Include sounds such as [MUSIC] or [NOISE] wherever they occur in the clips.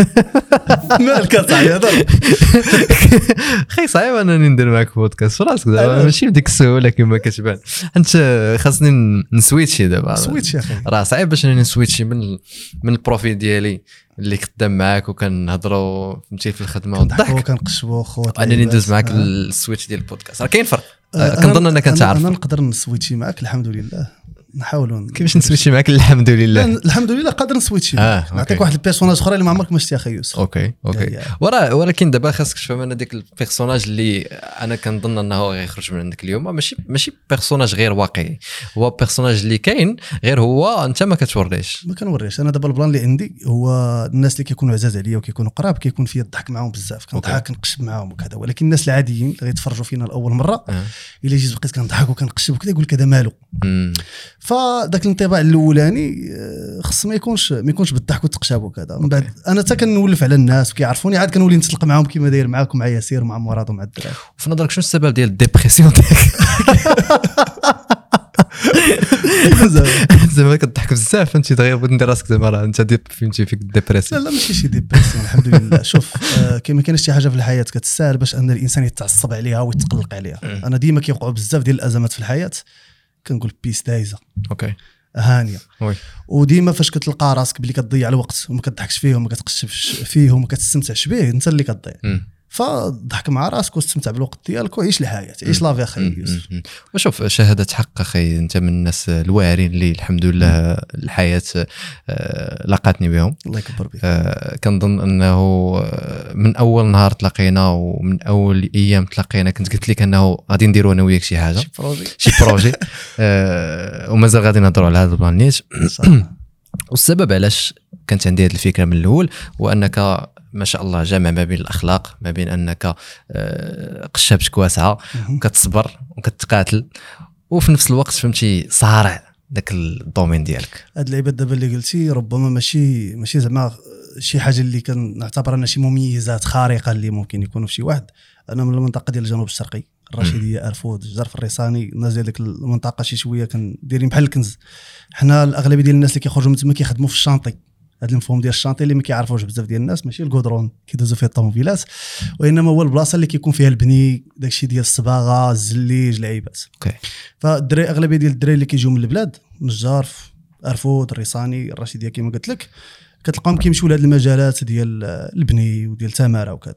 [LAUGHS] مالك صاحبي هضر [LAUGHS] خي صعيب انني ندير معاك بودكاست في راسك دابا. ماشي بديك السهولة كما كتبان. أنت خاصني نسويتشي دابا. switch يا أخي. راه صعيب باش انني نسويتشي من من ال profil ديالي اللي خدام معاك وكنهضروا فهمتي في الخدمة والضحك. كنقشبوا خوت انني ندوز معاك آه. ال switch ديال البودكاست. راه كاين فرق. آه، كنظن أنك عارف أنا نقدر نسويتشي معك الحمد لله. نحاولوا كيفاش نسويتشي معاك؟ الحمد لله. الحمد لله قادر نسويتشي آه،. نعطيك واحد ال personnage أخرى اللي ما عمرك ما شتي أخي يوسف. okay okay. يا- يا. ورا ولكن دابا خاصك تفهم ان ديك ال personnage اللي أنا كنظن أنه غيخرج من عندك اليوم. ماشي ماشي personnage غير واقعي. هو personnage اللي كاين غير هو أنت ما كتوريش. ما كنوريش. أنا دابا ال plan اللي عندي هو الناس اللي كيكونوا عزاز عليا وكيكونوا قراب كيكون فيا الضحك معاهم بزاف. كنضحك كنقشب معاهم وكذا. ولكن الناس العاديين اللي غيتفرجوا فينا لأول مرة آه. إلا جيت بقيت كنضحك وكنقشب وكذا يقول لك هذا مالو فذاك الانطباع الاولاني آه، خص ما يكونش ما يكونش بالضحك والتقشاب وكذا. من بعد أنا حتى كنولف على الناس وكيعرفوني عاد كنولي نتطلق معاهم كيما داير معاك ومع ياسير ومع مراد ومع الدراري. في نظرك شنو السبب ديال ال dépression ديالك؟ [LAUGHS] زعما كتضحك بزاف فهمتي دغيا بغيت ندير راسك زعما راه انت فهمتي فيك لا ال dépression لا ماشي شي dépression الحمد لله [LAUGHS] شوف آه كما كاينش شي حاجة في الحياة كتستاهل باش أن الإنسان يتعصب عليها ويتقلق عليها. أنا ديما كيوقعوا بزاف ديال الأزمات في الحياة. كنقول peace دايزه okay. هانية. oui. وديما فاش كتلقى راسك بلي كتضيع الوقت وما كتضحكش فيه وما كتقشبش فيه وما كتستمتعش به انت اللي كتضيع. فضحك مع راسك واستمتع بالوقت ديالك وعيش الحياة عيش la vie أخي. يوسف. وشوف شهادة حق أخي أنت من الناس الواعرين اللي الحمد لله الحياة آه، لاقاتني بهم. الله يكبر بك. آه، كنظن أنه آه، من أول نهار تلاقينا ومن أول أيام تلاقينا كنت قلت لك أنه غادي نديروا أنا وياك شي حاجة. شي projet شي projet [LAUGHS] ومازال غادي نهضروا على هذا ال plan. [CLEARS THROAT] والسبب علاش كانت عندي هذه الفكرة من الأول هو أنك ما شاء الله جامع ما بين الأخلاق ما بين أنك آه، قشابتك واسعه. وكتصبر وكتقاتل وفي نفس الوقت فهمتي صارع ذاك ال domaine ديالك. هاد اللعيبات دابا اللي قلتي ربما ماشي ماشي زعما شي حاجة اللي كنعتبر انها شي مميزات خارقة اللي ممكن يكونوا في شي واحد. أنا من المنطقة ديال الجنوب الشرقي الرشيديه أرفود جرف الريساني الناس ديال ديك المنطقة شي شوية كنديرين بحال الكنز. حنا الأغلبية ديال الناس اللي كيخرجوا من تما كيخدموا في ال chantier. هذا المفهوم ديال ال chantier اللي ما كيعرفوش بزاف ديال الناس ماشي الكودرون كيدوزوا فيه الطوموبيلات وإنما هو البلاصة اللي كيكون فيها البني داكشي ديال الصباغة الزليج اللعيبات okay. فالدراري أغلبية ديال الدراري اللي كيجيو من البلاد نجار ارفود الريساني الرشيدية كما قلت لك كتلقاهم كيمشيو لهاد المجالات ديال البني وديال تمارة وكذا.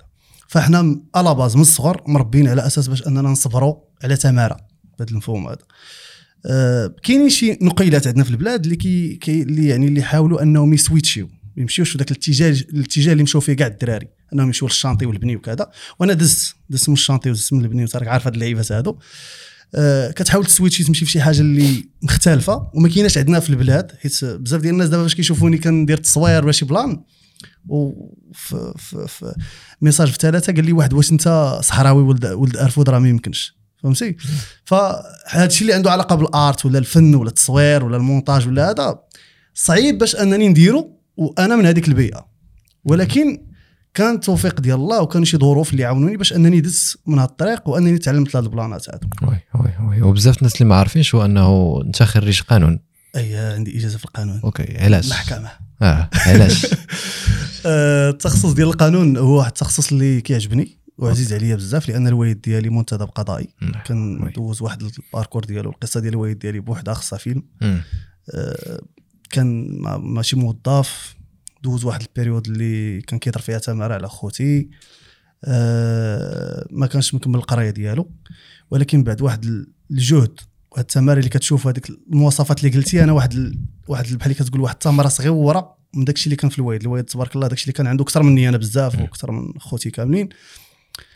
فاحنا à la base من الصغر مربين على أساس باش أننا نصبروا على تمارة بهذا المفهوم هذا. كاينين شي نقيلات عندنا في البلاد اللي كي, كي اللي يعني اللي يحاولوا أنهم يسويتشيو ما يمشيوش في ذاك الاتجاه الاتجاه اللي مشاو فيه كاع الدراري أنهم يمشيو لل chantier والبني وكذا. وأنا دزت دزت من ال chantier ودزت من البني وانت راك عارف هاد اللعيبات هادو. آه، كتحاول تسويتشي تمشي في شي حاجة اللي مختلفة وما كايناش عندنا في البلاد حيت بزاف ديال الناس دابا باش كيشوفوني كندير تصوير ولا شي plan وفي في في message في ثلاثة قال لي واحد واش أنت صحراوي ولد ولد ارفود راه ما يمكنش. فهمتي؟ فهذا الشيء اللي عنده علاقة بال art ولا الفن ولا التصوير ولا المونتاج ولا هذا صعيب باش أنني نديرو وأنا من هذيك البيئة. ولكن كان توفيق ديال الله وكانوا شي ظروف اللي عاونوني باش أنني دزت من هذا الطريق وأنني تعلمت هذه البلانات هذو oui oui oui. وبزاف الناس اللي ما عارفينش هو أنه انت خريج قانون. أي عندي إجازة في القانون. okay علاش؟ المحكمة. آه علاش؟ [LAUGHS] آه، التخصص ديال القانون هو واحد التخصص اللي كيعجبني. وعزيز عليا بزاف لأن الوالد ديالي منتدب قضائي. كان oui. دوز واحد ال parcours ديالو القصة ديال الوالد ديالي بوحدها خصها فيلم. آه، كان ما- ماشي موظف دوز واحد ال période اللي كان كيضرب فيها تماره على خوتي. آه، ما كانش مكمل القراية ديالو. ولكن بعد واحد ال- الجهد واحد التمارين اللي كتشوف هذيك المواصفات اللي قلتي أنا واحد ال... واحد ال- بحال اللي كتقول واحد التمره صغيرة من داكشي اللي كان في الوالد الوالد تبارك الله داكشي اللي كان عنده أكثر مني أنا بزاف وأكثر من خوتي كاملين.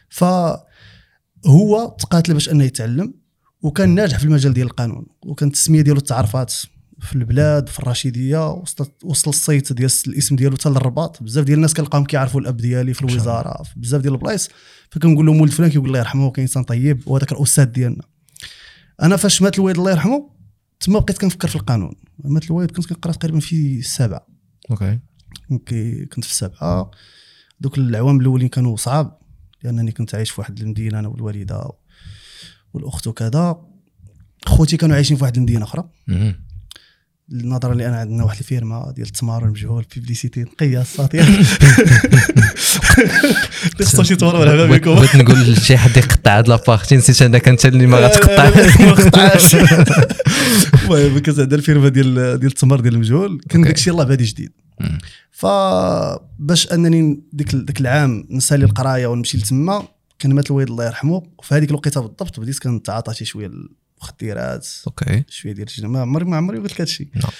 فهو تقاتل باش أنه يتعلم وكان ناجح في المجال ديال القانون وكانت التسمية ديالو تعرفات في البلاد في الرشيدية وصلت وصل الصيت ديال الاسم ديالو حتى للرباط. بزاف ديال الناس كنلقاهم كيعرفوا الأب ديالي في الوزارة في بزاف ديال البلايص. فكنقول لهم ولد فلان كيقول الله يرحمه كان إنسان طيب وهذاك الأستاذ ديالنا. أنا فاش مات الوالد الله يرحمه تما بقيت كنفكر في القانون. مات الوالد كنت كنقرا تقريبا في السابعة. okay. كي- كنت في السابعة. دوك العوام الأولين كانوا صعاب. لأنني كنت عايش في واحد المدينة أنا والوالدة والأخت وكذا خوتي كانوا عايشين في واحد المدينة أخرى مم. نظرا لأن عندنا واحد الفيرما ديال التمار المجهول publicité نقيه الساطير خصو [LAUGHS] شي تمر ولا بكم بغيت نقول لشي حد يقطع هاد la partie نسيت انك انت اللي ما غتقطع ما قطعش [LAUGHS] [LAUGHS] المهم كانت عندنا الفيرما ديال ديال التمر ديال المجهول كان. داكشي يلاه بادي جديد. فباش انني ديك ديك العام نسالي القرايه ونمشي لتما كان مات الوالد الله يرحمه وفي هذيك الوقيته بالضبط بديت كنتعاطى شي شوية المخدرات okay. شوية ديال الجنة. ما عمري ما عمري قلت لك هادشي. نعم.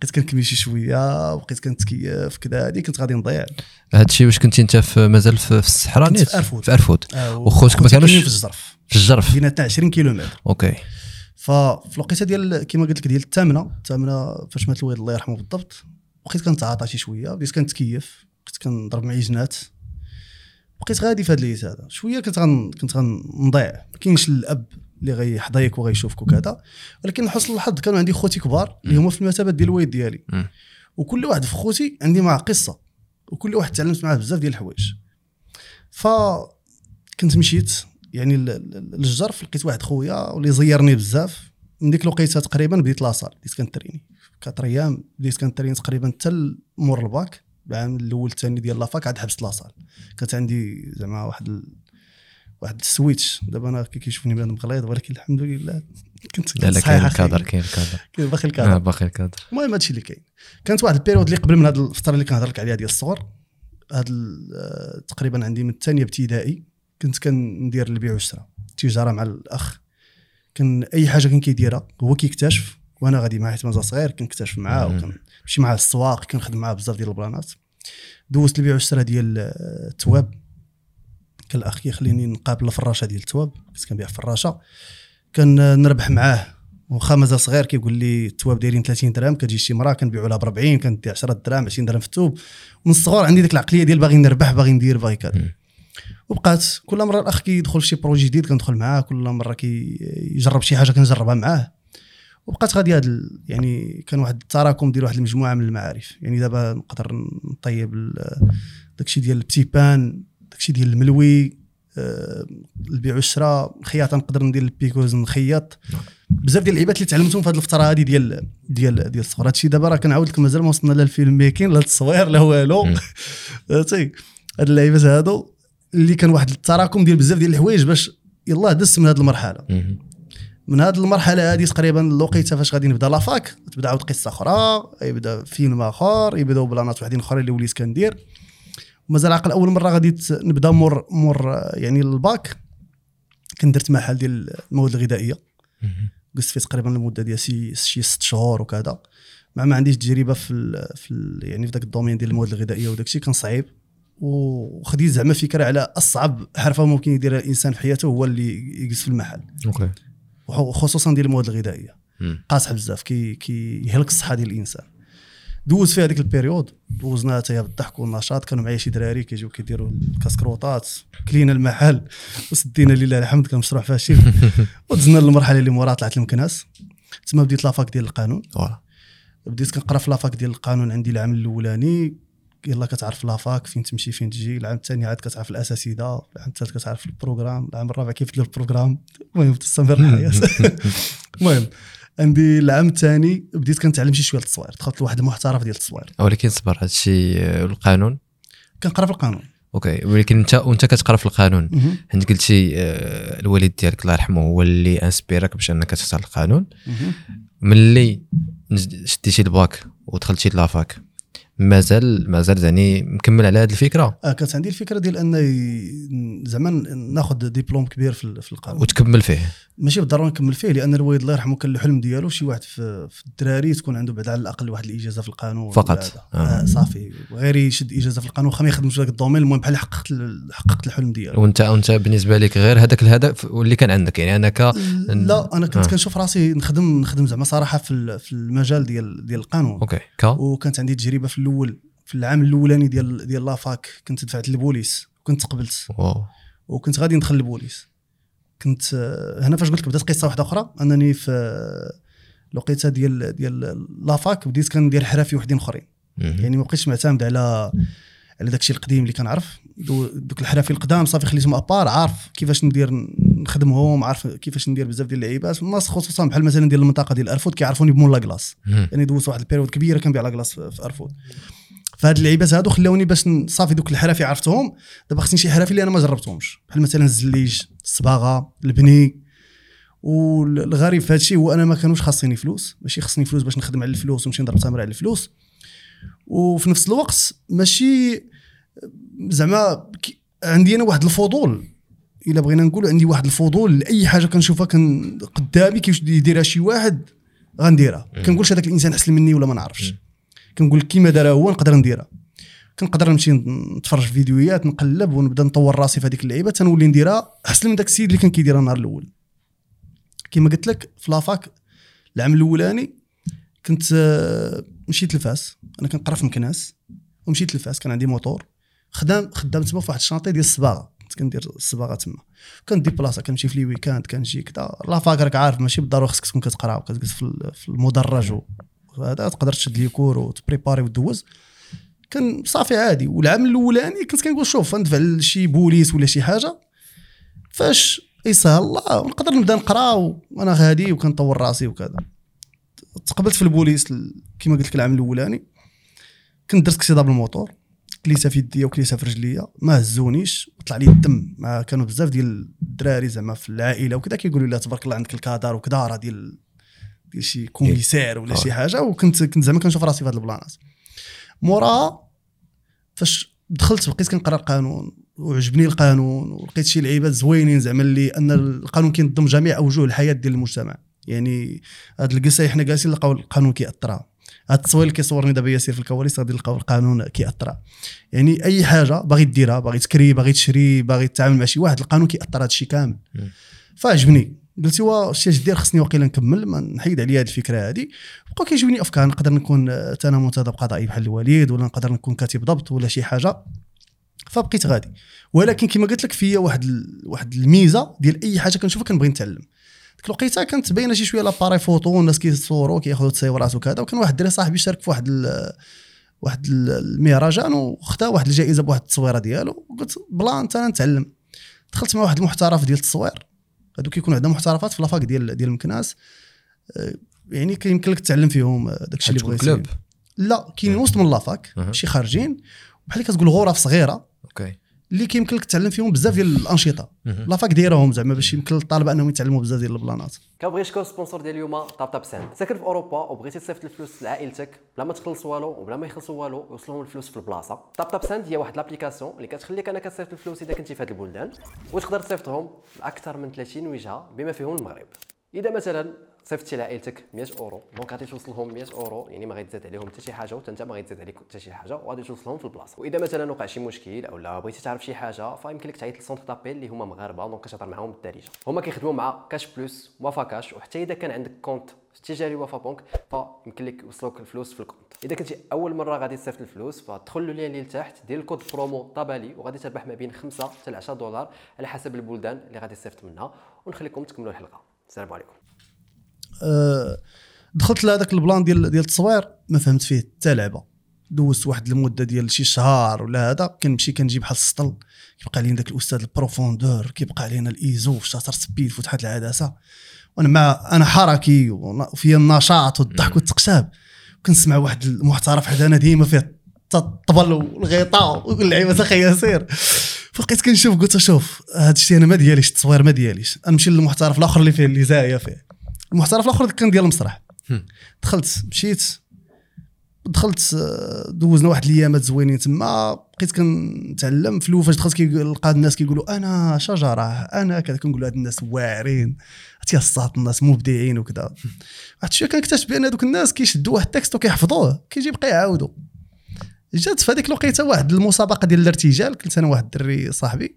بقيت كنكمي شي شوية وبقيت كنتكيف كذا هادي كنت غادي نضيع. هادشي واش كنتي انت في مازال في في الصحراء كنت نيت؟ في أرفود. في ارفود آه، وخوتك ما كانوش- في الجرف في الجرف بيناتنا 20 كيلومتر. أوكي. ففي الوقيته ديال كما قلت لك ديال الثامنة الثامنة فاش مات الوالد الله يرحمه بالضبط بقيت كنتعاطى شي شوية بديت كنتكيف بقيت كنضرب معيجنات بقيت غادي في هذا الليت هذا. شوية كنت غن كنت غنضيع. ما كاينش الأب اللي غيحضيك وغيشوفك وكذا. ولكن لحسن الحظ كانوا عندي خوتي كبار اللي هما في المثابه ديال الوالد ديالي. وكل واحد في خوتي عندي معاه قصة. وكل واحد تعلمت معاه بزاف ديال الحوايج. ف كنت مشيت يعني للجرف لقيت واحد خويا واللي زيرني بزاف. من ديك الوقيتة تقريبا بديت لاصال بديت كنتريني. كاتر أيام بديت كنتريني تقريبا حتى مور الباك العام الأول الثاني ديال لافاك عاد حبست لاصال كانت عندي زعما واحد ال... واحد السويتش. دابا أنا كي كيشوفني بنادم غليظ ولكن الحمد لله كنت لا لا كاين الكادر. كاين الكادر كاين باقي آه، الكادر باقي الكادر المهم هادشي اللي كاين. كانت واحد البيريود اللي قبل من هذه الفترة اللي كنهضر لك عليها ديال الصغر. هاد آه، تقريبا عندي من الثانية ابتدائي كنت كندير البيع والشراء. التجاره مع الأخ. كان أي حاجة كان كيديرها هو كيكتشف. وأنا غادي معاه حيت مازال صغير كنكتشف معاه. وكنمشي معاه للسواق كنخدم معاه بزاف ديال البلانات. دوزت البيع والشراء ديال آه، التواب كان الأخ كيخليني نقابل الفراشة ديال التواب كنت كنبيع فراشة. كان آه، نربح معاه. واخا مازال صغير كيقول لي التواب دايرين 30 درهم كتجي شي مراه كنبيعوا لها ب 40 كندي 10 دراهم 20 درهم في الثوب من الصغر عندي ديك العقلية ديال باغي نربح باغي ندير باغي كذا. وبقات كل مرة الأخ كيدخل في شي بروجي جديد كندخل معاه. كل مرة كيجرب شي حاجة كنجربها معاه. وبقات غادي هاد يعني كان واحد التراكم ديال واحد المجموعة من المعارف. يعني دابا نقدر نطيب داكشي ديال البتي بان داكشي ديال الملوي آه، البيع والشراء الخياطه نقدر ندير البيكوز نخيط بزاف ديال اللعيبات اللي تعلمتهم في هذه الفترة هذه ديال ديال ديال الصغر. هادشي دابا راه كنعاود لك مازال ما وصلنا لا الفيلم ميكين لا التصوير لا والو. [LAUGHS] فهمتي؟ هاد اللعيبات هادو اللي كان واحد التراكم ديال بزاف ديال الحوايج باش يلاه دزت من هذه المرحلة. من هذه المرحلة هذه تقريبا الوقيته فاش غادي نبدا لافاك تبدا عاود قصة أخرى يبدا فيلم آخر يبداو بلانات وحدين اخرين اللي وليت كندير. مازال عاقل أول مرة غادي نبدا مور مور يعني الباك كندرت محل ديال المواد الغذائية. قست فيه تقريبا المدة ديال شي شي ست شهور وكذا. مع ما عنديش تجربة في ال في ال يعني في ذاك الدومين ديال المواد الغذائية وداك الشيء كان صعيب. وخديت زعما فكرة على أصعب حرفة ممكن يديرها الإنسان في حياته هو اللي يجلس في المحل. أوكي. وخصوصا ديال المواد الغذائية. قاصح بزاف. كي كيهلك الصحة ديال الإنسان. دوز فيها هذيك البيريود. دوزناها حتى بالضحك والنشاط. كانوا معايا شي دراري كيجيو كيديروا الكاسكروطات كلينا المحل. وسدينا لله الحمد. كان مشروع فاشل. [LAUGHS] ودزنا للمرحلة اللي موراها طلعت المكناس. تما بديت لافاك ديال القانون. بديت كنقرا في لافاك ديال القانون عندي العام الأولاني. يلا كتعرف لافاك فين تمشي فين تجي؟ العام الثاني عاد كتعرف الاساسيده العام الثالث كتعرف البروغرام العام الرابع كيف دير البروغرام؟ المهم تستمر [LAUGHS] الحياة المهم عندي العام الثاني بديت كنتعلم شي شوية التصوير دخلت لواحد المحترف ديال التصوير. ولكن صبر هادشي آه، القانون؟ كنقرا في القانون. أوكي ولكن انت وأنت كتقرا في القانون. انت قلتي آه، الوالد ديالك الله يرحمه هو اللي انسبيرك باش أنك تختار القانون. ملي شديتي الباك ودخلتي لافاك مازال مازال يعني مكمل على هذه الفكرة. آه كانت عندي الفكرة ديال أن زعما ناخذ ديبلوم كبير في في القانون. وتكمل فيه. ماشي بالضرورة نكمل فيه لأن الوالد الله يرحمه كان الحلم ديالو شي واحد في, في الدراري تكون عنده بعد على الأقل واحد الإجازة في القانون. فقط. آه. آه. صافي. غير يشد إجازة في القانون واخا ما يخدمش في ذاك الدومين المهم بحال حققت حققت الحلم ديالو. وانت وانت بالنسبة لك غير هذاك الهدف اللي كان عندك؟ يعني أنك لا أنا كنت آه. كنشوف راسي نخدم نخدم زعما صراحة في في المجال ديال ديال القانون. أوكي. كا وكانت عندي تجربة في الأول في العام الأولاني ديال ديال لافاك كنت دفعت للبوليس وكنت قبلت. واو. وكنت غادي ندخل للبوليس كنت آه، هنا فاش قلت لك بدات قصة واحدة أخرى أنني في آه، الوقيتة ديال ديال لافاك بديت كندير حرافي وحدين أخرين. يعني ما بقيتش معتمد على على داكشي القديم اللي كنعرف. دوك الحرافي القدام صافي خليتهم أبار عارف كيفاش ندير نخدمهم عارف كيفاش ندير بزاف ديال اللعيبات. الناس خصوصا بحال مثلا ديال المنطقة ديال أرفود كيعرفوني بمون لاكلاص مم. يعني دوزت واحد البيريود كبيرة كنبيع لاكلاص في في أرفود. فهاد اللعيبات هادو خلاوني باش صافي دوك الحرافي عرفتهم. دابا خصني شي حرافي اللي أنا ما جربتهمش. بحال مثلا الزليج الصباغة البني والغريب في هادشي هو أنا ما كانوش خاصيني فلوس. ماشي خصني فلوس باش نخدم على الفلوس ونمشي نضرب تمر على الفلوس. وفي نفس الوقت ماشي زعما عندي أنا واحد الفضول. إلا بغينا نقول عندي واحد الفضول لأي حاجة كنشوفها كان قدامي كيفاش يديرها شي واحد غنديرها. مم. كنقولش هذاك الإنسان أحسن مني ولا ما نعرفش. كنقول كيما دارها هو نقدر نديرها. كنقدر نمشي نتفرج في فيديوهات نقلب ونبدا نطور راسي في هذيك اللعيبة. تنولي نديرها أحسن من داك السيد اللي كان كيديرها النهار الأول. كما قلت لك في لافاك العام الأولاني كنت آه، مشيت لفاس أنا كنقرا في مكناس ومشيت لفاس كان عندي موتور. خدام خدام تما في واحد الشانطي ديال الصباغة. كنت كندير الصباغة تما. كندي بلاصة كنمشي في لي ويكاند كنجي كذا لافاك راك عارف ماشي بالضرورة خصك تكون كتقرا وكتجلس في ال- في المدرج و- هذا تقدر تشد لي كور وتبريباري وتدوز كان صافي عادي. والعام الأولاني كنت كنقول شوف ندفع لشي بوليس ولا شي حاجة. فاش يسهل الله نقدر نبدا نقرا وأنا غادي وكنطور راسي وكذا تقبلت في البوليس ال- كما قلت لك العام الأولاني. كنت درت اكسيدا بالموتور كليسة في يديا وكليسة في رجليا ما هزونيش طلع لي الدم. مع كانوا بزاف ديال الدراري زعما في العائلة وكذا كيقولوا لي تبارك الله عندك الكادر وكذا راه ديال ديال شي كوميسار ولا شي حاجة. وكنت كنت زعما كنشوف راسي في هاد البلانات موراها فاش دخلت بقيت كنقرا القانون وعجبني القانون ولقيت شي لعيبات زوينين زعما اللي أن القانون كينظم جميع أوجه الحياة ديال المجتمع. يعني هاد القصة حنا جالسين نلقاو القانون كيأثرها. هاد التصوير اللي كيصورني دابا ياسير في الكواليس غادي نلقاو القانون كيأثرها يعني أي حاجة باغي ديرها باغي تكري باغي تشري باغي تتعامل مع شي واحد القانون كيأثر هذا الشيء كامل. فعجبني. قلت هو شي اش دير خصني واقيلا نكمل ما نحيد عليا هذه الفكرة هذه بقى كيجيوني أفكار نقدر نكون آه، أنا منتدب قضائي بحال الوليد ولا نقدر نكون كاتب ضبط ولا شي حاجة. فبقيت غادي. ولكن كما قلت لك فيا واحد ال... واحد الميزة ديال أي حاجة كنشوفها كنبغي نتعلم. ديك الوقيته كانت باينة شي شوية les appareils photo والناس كيصوروا كياخذوا تصويرات وكذا وكان واحد الدري صاحبي شارك في واحد ال... واحد ال- المهرجان وخدا واحد الجائزة بواحد التصويرة ديالو. وقلت بلان أنا نتعلم. دخلت مع واحد المحترف ديال التصوير. هادو كيكونوا عندنا محترفات في la fac ديال ديال مكناس. آه، يعني كيمكن لك تتعلم فيهم آه، داكشي اللي بغيتي. لا كاينين وسط من la fac. شي خارجين. بحال كتقول غرف صغيرة. اللي كيمكن لك تتعلم فيهم بزاف ديال الأنشطة. la fac دايرهم زعما باش يمكن للطلبه انهم يتعلموا بزاف ديال البلانات. كنبغي نشكر ال sponsor ديال اليوم؟ Taptap Send. ساكن في أوروبا وبغيتي تصيفط الفلوس لعائلتك بلا ما تخلص والو وبلا ما يخلصوا والو يوصلهم الفلوس في البلاصة. Taptap Send هي واحد l'application اللي كتخليك أنك تصيفط الفلوس إذا كنتي في هاد البلدان وتقدر تصيفطهم لاكثر من 30 وجهة بما فيهم المغرب. إذا مثلا صيفطتي لعائلتك 100 أورو. donc غادي توصلهم 100 أورو. يعني ما غيتزاد عليهم حتى شي حاجة وانت ما غيتزاد عليك حتى شي حاجة وغادي توصلهم في البلاصة. وإذا مثلا وقع شي مشكل أو لا بغيتي تعرف شي حاجة فيمكن لك تعيط لل centre d'appel اللي هما مغاربة. donc كتهضر معاهم بالدارجة. هما كيخدموا مع Cash Plus Wafacash. وحتى إذا كان عندك compte تجاري وفا بنك فيمكن لك يوصلوك الفلوس في ال compte. إذا كنتي أول مرة غادي تصيفط الفلوس فدخل ال lien اللي لتحت دير ال code promo طبالي وغادي تربح ما بين 5 حتى 10 دولار على حسب البلدان اللي غادي تصيفط منها ونخليكم تكملوا الحلقة. السلام عليكم. دخلت لهذاك البلان ديال ديال التصوير ما فهمت فيه حتى لعبة. دوزت واحد المدة ديال شي شهر ولا هذا كنمشي كنجي بحال السطل. كيبقى علينا داك الأستاذ ال prof كيبقى علينا الإيزو في shutter speed فتحت العدسة. وأنا مع أنا حركي وفيا النشاط والضحك والتقشاب كنسمع واحد المحترف حدانا ديما فيه الطبل والغيطاء واللعيبة أخي ياسير. فبقيت كنشوف قلت شوف هذا الشيء أنا ما دياليش التصوير ما دياليش. نمشي للمحترف الآخر اللي فيه اللي زايا فيه. المحترف الآخر كان ديال المسرح. دخلت مشيت دخلت آه، دوزنا واحد الأيامات زوينين تما. بقيت كنتعلم. في الأول فاش دخلت كيلقى الناس كيقولوا أنا شجرة أنا كذا. كنقول هاد الناس واعرين. تيصات الناس مبدعين وكذا. واحد شوية كنكتشف بأن هذوك الناس كيشدوا واحد ال texte وكيحفظوه. كيجي يبقى يعاودوا جات في هذيك الوقيتة واحد المسابقة ديال الارتجال. كنت أنا واحد الدري صاحبي.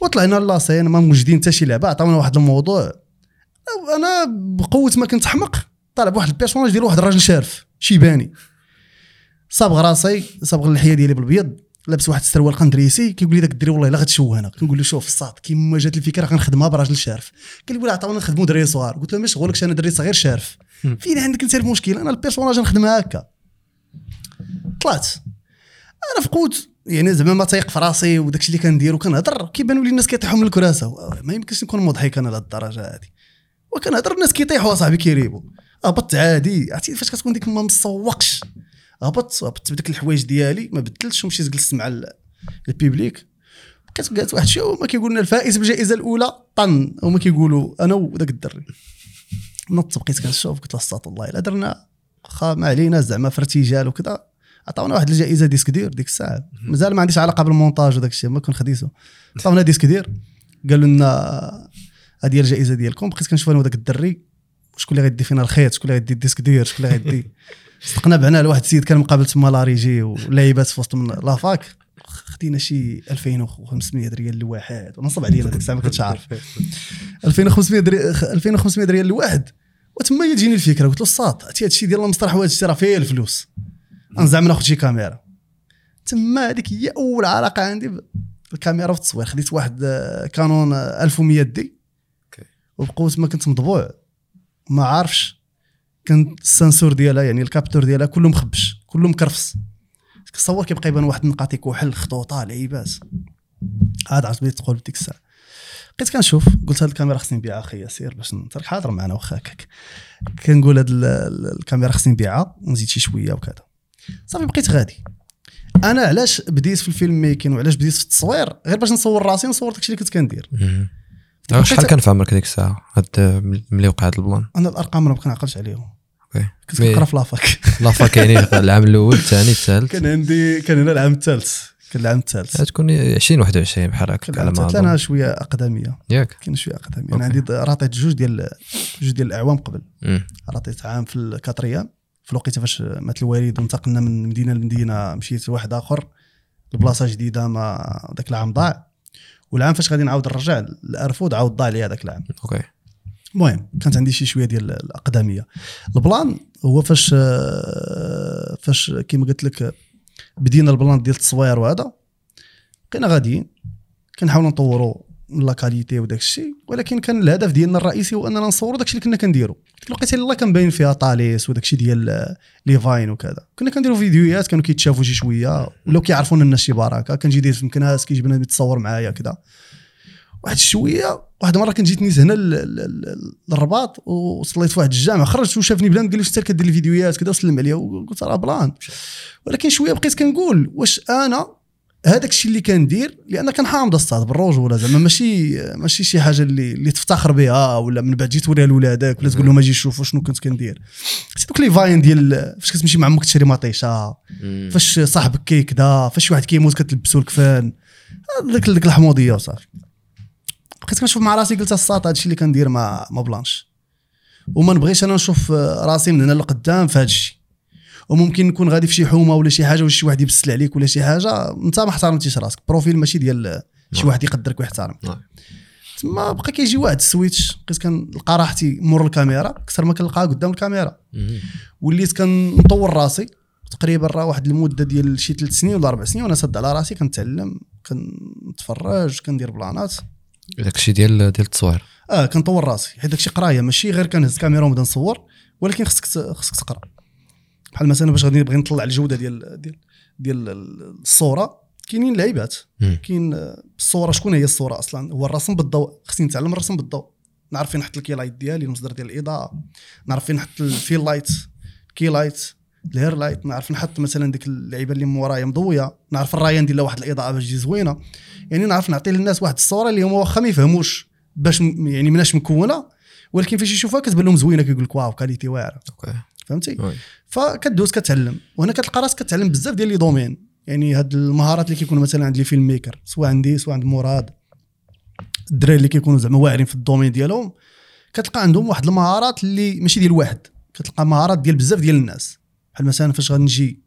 وطلعنا la scène ما موجدين حتى شي لعبة. عطاونا واحد الموضوع. أنا بقوة ما كنت حمق طالع بواحد ال personnage ديال واحد الراجل شارف شيباني. صابغ راسي صابغ اللحية ديالي بالبيض لابس واحد السروال قندريسي كيقول لي داك الدري والله إلا غتشوه أنا كنقول له شوف الصاط كيما جات الفكرة غنخدمها براجل شارف. قال لي ولا عطاونا نخدموا دري صغار قلت له ما شغلكش أنا دري صغير شارف. فين عندك أنت المشكل أنا ال personnage نخدمها هكا. طلعت. أنا في قوت يعني زعما ما تايق في راسي وداكشي اللي كندير وكنهضر كيبانوا لي الناس كيطيحوا من الكراسة. ما يمكنش نكون مضحك أنا لهاد الدرجة هذه وكنهضر الناس كيطيحوا اصاحبي كيريبوا هبطت عادي عرفتي فاش كتكون ديك ما مسوقش؟ هبطت هبطت بديك الحوايج ديالي ما بدلتش ومشيت جلست مع ال- ال public. بقيت قالت واحد الشيء هما كيقولوا لنا الفائز بالجائزة الأولى طن. هما كيقولوا أنا وداك الدري. نط بقيت كنشوف قلت له الساط الله إلا درنا خا ما علينا زعما في ارتجال وكذا. عطاونا واحد الجائزة ديسك دير ديك الساعة. مازال ما عنديش علاقة بالمونتاج وداك الشيء ما كون خديته عطاونا ديسك دير. قالوا لنا هذه هي الجائزة ديالكم. بقيت كنشوف أنا وداك الدري شكون اللي غيدي فينا الخيط؟ شكون اللي غيدي الديسك دير شكون اللي غيدي؟ [LAUGHS] صدقنا بعنا لواحد السيد كان مقابل تما لاريجي ولعيبات في وسط من لافاك. خدينا شي 2500 ريال لواحد. ونصب علينا ديك الساعة ما كنتش عارف. 2500 ريال 2500 ريال لواحد. وتما تجيني الفكرة قلت له الساط هادشي ديال المسرح وهذا الشيء راه فيه الفلوس. نزعم ناخذ شي كاميرا. تما هذيك هي أول علاقة عندي بالكاميرا في التصوير. خديت واحد آه، كانون آه، 1100 دي. وبقوت ما كنت مطبوع ما عارفش. كان السنسور ديالها يعني الكابتور ديالها كله مخبش كله مكرفس كتصور كيبقى يبان واحد النقاط كحل خطوطة لعيبات. عاد عرفت بديت تقول بديك الساعة. بقيت كنشوف. قلت هاد الكاميرا خصني نبيعها أخي سير باش انت راك حاضر معنا واخا هكاك. كنقول هاد ال- ال- الكاميرا خصني نبيعها ونزيد شي شوية وكذا. صافي بقيت غادي. أنا علاش بديت في الفيلم ميكين وعلاش بديت في التصوير؟ غير باش نصور راسي نصور داكشي اللي كنت كندير. شحال كان في عمرك ديك الساعة؟ هاد ملي وقع هاد البلان؟ أنا الأرقام راه ما كنعقلش عليهم. أوكي. كنت كنقرا في la fac. la fac كاينين [LAUGHS] العام الأول الثاني الثالث؟ كان عندي كان هنا العام الثالث. كان العام الثالث. تكون 20 21 بحال هكا على ما أنا. شوية أقدمية. ياك. كاين شوية أقدمية. أنا عندي ratéت جوج ديال جوج ديال الأعوام قبل. مم. ratéت عام في ال quatrième في الوقيته فاش مات الوالد وانتقلنا من مدينة لمدينة مشيت لواحد آخر. لبلاصه جديدة ما ذاك العام ضاع. والعام فاش غادي نعاود نرجع الارفود عاود ضاع لي هذاك العام. أوكي. المهم كانت عندي شي شوية ديال الأقدمية. البلان هو فاش فاش كيما قلت لك بدينا البلان ديال التصوير وهذا بقينا غاديين كنحاولوا نطوروا من la qualité وداك الشيء. ولكن كان الهدف ديالنا الرئيسي هو أننا نصوروا داك الشيء اللي كنا كنديروا. ديك الوقيتة اللي كان باين فيها طاليس وداك الشيء ديال les vines وكذا. كنا كنديروا فيديوهات كانوا كيتشافوا شي شوية. ولاو كيعرفونا الناس شي بركة كنجي داير في مكناس كيجي بنادم يتصور معايا كذا. واحد شوية واحد المره كنت جيت نيت هنا للرباط وصليت في واحد الجامع خرجت وشافني بلان قال لي انت كدير الفيديوهات كذا وسلم عليا وقلت راه بلان. ولكن شوية بقيت كنقول واش أنا هذاك الشيء اللي كندير لأن كنحامض الصاط بالرجوله زعما ماشي ماشي شي حاجة اللي اللي تفتخر بها ولا من بعد تجي توريها لولادك ولا تقول لهم أجي شوفوا شنو كنت كندير. دوك les vines ديال فاش كتمشي مع أمك تشري مطيشة. فاش صاحبك كيكدا فاش واحد كيموت كتلبسو الكفان ديك ديك الحموضيه وصافي بقيت كنشوف مع راسي قلت الساط هادشي اللي كندير ما ما بلانش. وما نبغيش أنا نشوف راسي من هنا لقدام في هادشي وممكن نكون غادي في شي حومة ولا شي حاجة ولا شي واحد يبسل عليك ولا شي حاجة انت ما احترمتيش راسك. بروفيل ماشي ديال شي نعم. واحد يقدرك ويحترمك نعم. تما بقى كيجي واحد ال switch بقيت كنلقى راحتي مور الكاميرا أكثر ما كنلقاها قدام الكاميرا. وليت كنطور راسي. تقريبا راه واحد المدة ديال شي ثلاث سنين ولا أربع سنين وأنا سد على راسي كنتعلم كنتفرج كندير plan ات. داك الشيء ديال ديال التصوير. آه كنطور راسي. حيت داكشي قراية ماشي غير كنهز كاميرا ونبدا نصور ولكن خصك خصك تقرأ. بحال مثلا باش غادي نبغي نطلع الجودة ديال ديال ديال الصورة كاينين لعيبات. كاين الصورة شكون هي الصورة أصلا؟ هو الرسم بالضوء. خصني نتعلم الرسم بالضوء. نعرف فين نحط ال key light ديالي المصدر ديال الإضاءة. نعرف فين نحط ال fill light key light ال hair light نعرف نحط مثلا ديك اللعيبة اللي من ورايا مضوية. نعرف الرايه ندير لها واحد الإضاءة باش تجي زوينة. يعني نعرف نعطي للناس واحد الصورة اللي هما واخا ما يفهموش باش يعني مناش مكونة ولكن فاش يشوفها كتبان لهم زوينة كيقول لك واو qualité واعرة. فهمتي. فكدوز كتعلم. وهنا كتلقى راسك كتعلم بزاف ديال les domaines. يعني هاد المهارات اللي كيكونوا مثلا عند les film maker سواء عندي سواء عند مراد. الدراري اللي كيكونوا زعما واعرين في ال domaine ديالهم كتلقى عندهم واحد المهارات اللي ماشي ديال واحد. كتلقى مهارات ديال بزاف ديال الناس. بحال مثلا فاش غنجي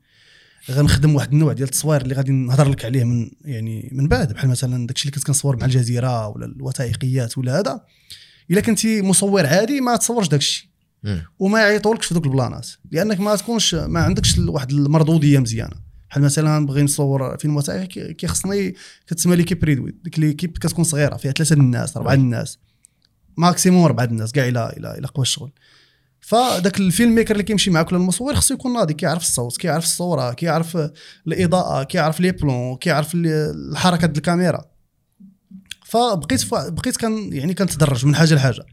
غنخدم واحد النوع ديال التصوير اللي غادي نهضر لك عليه من يعني من بعد. بحال مثلا داكشي اللي كنت كنصور مع الجزيرة ولا الوثائقيات ولا هذا. إلا كنتي مصور عادي ما تصورش داكشي. وما يعيطولكش في دوك ال plan ات لأنك ما تكونش ما عندكش واحد المردوديه مزيانة. بحال مثلا نبغي نصور فيلم وثائقي كيخصني كتسمى l'équipe réduite ديك l'équipe كتكون صغيرة فيها ثلاثة الناس أربعة الناس. maximum أربعة الناس كاع إلى إلى إلى قوى الشغل. فداك ال film maker اللي كيمشي معاك ولا المصور خصو يكون ناضي كيعرف الصوت كيعرف الصورة كيعرف الإضاءة كيعرف les plans كيعرف ال- الحركة ديال الكاميرا. فبقيت. بقيت كان يعني كنتدرج من حاجة لحاجة.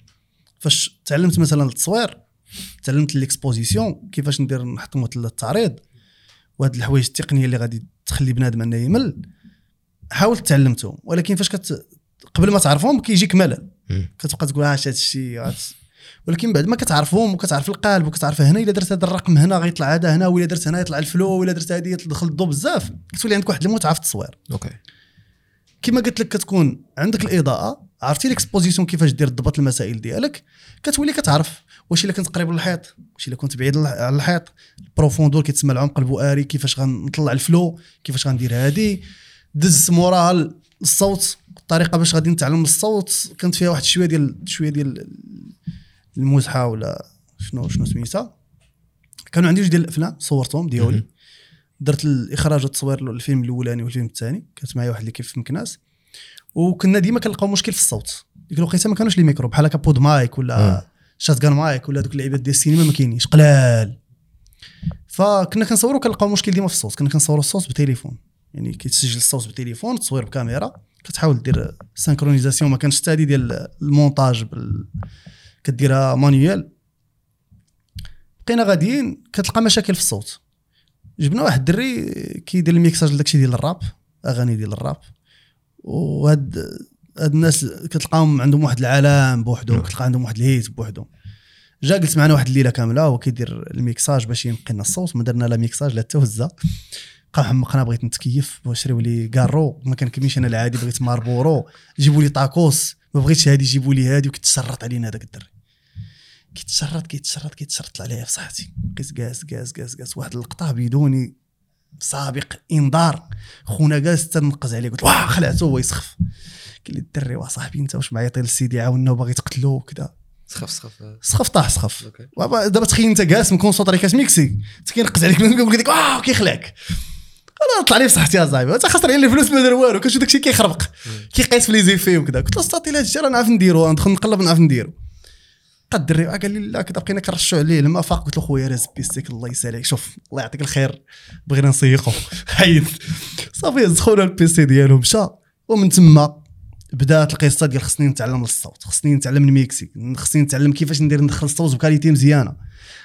فاش تعلمت مثلا التصوير تعلمت l'exposition كيفاش ندير نحط مثلا التعريض وهاد الحوايج التقنية اللي غادي تخلي بنادم أنه يمل حاولت تعلمتهم. ولكن فاش كت قبل ما تعرفهم كيجيك ملل. كتبقى تقول اش هذا الشيء ولكن بعد ما كتعرفهم وكتعرف القالب وكتعرف هنا إلا درت هذا الرقم هنا غيطلع هذا هنا ولا درت هنا يطلع ال flou ولا درت هذه تدخل الضوء بزاف كتولي عندك واحد المتعة في التصوير. okay. كما قلت لك كتكون عندك الإضاءة عرفتي l'exposition كيفاش دير تضبط المسائل ديالك؟ كتولي كتعرف واش إلا كنت قريب للحيط واش إلا كنت بعيد على الحيط ال profondeur كيتسمى العمق البؤري كيفاش غنطلع ال flou كيفاش غندير هادي. دز موراها الصوت الطريقة باش غادي نتعلم الصوت. كانت فيها واحد شوية ديال شوية ديال المزحه ولا شنو شنو سميتها. كانوا عندي جوج ديال الأفلام صورتهم ديالي. درت الاخراج والتصوير الفيلم الأولاني والفيلم الثاني. كانت معايا واحد اللي كيف مكناس. وكنا ديما كنلقاو مشكل في الصوت. ديك الوقيته ما كانوش les micros بحال هكا pod mic ولا shotgun mic ولا دوك اللعيبات ديال السينما ما كاينينش قلال. فكنا كنصوروا كنلقاو مشكل ديما في الصوت. كنا كنصوروا الصوت بتليفون. يعني كيتسجل الصوت بتليفون تصوير بكاميرا كتحاول دير synchronisation ما كانش حتى هادي ديال المونتاج بال... كديرها manuel بقينا غاديين كتلقى مشاكل في الصوت. جبنا واحد الدري كيدير الميكساج لداكشي ديال الراب أغاني ديال الراب. وهاد هاد الناس كتلقاهم عندهم واحد العالم بوحدهم كتلقى عندهم واحد الهيت بوحدهم. جا جلس معنا واحد الليلة كاملة هو كيدير الميكساج باش ينقي لنا الصوت ما درنا لا ميكساج لا حتى هزه بقى محمقنا بغيت نتكيف نشريو لي كارو ما كنكملش أنا العادي بغيت ماربورو. جيبوا لي طاكوس ما بغيتش هادي جيبوا لي هادي وكتشرط علينا هذاك الدري. كيتشرط كيتشرط كيتشرط عليا في صحتي. بقيت جالس جالس جالس جالس واحد اللقطة بدون سابق إنذار. خونا جالس تنقز عليه قلت واه خلعته هو يسخف. قال لي الدري وصاحبي انت واش معيطي للسيدي عاونا وباغي تقتلو وكذا. سخف سخف. سخف طاح سخف. دابا تخيل انت جالس من كونسونطري كتميكسي انت كينقز عليك كيقول لك واه كيخلعك. أنا طلع لي في صحتي يا صاحبي انت خسر عليه الفلوس ما دار والو كنشوف داكشي كيخربق. كيقيس في لي زيفي وكذا. قلت له استاطي لا الجير نعرف نديرو ندخل نقلب نعرف نديرو. قد الدري قال لي لا كذا بقينا كنرشوا عليه. لما فاق قلت له خويا راز بيستيك الله يساليك شوف الله يعطيك الخير. بغينا نسيقو [LAUGHS] حيد صافي دخلنا البيسي ديالو مشى. ومن تما بدات القصة ديال خصني نتعلم الصوت خصني نتعلم الميكسي خصني نتعلم كيفاش ندير ندخل الصوت بكاليتي مزيانة.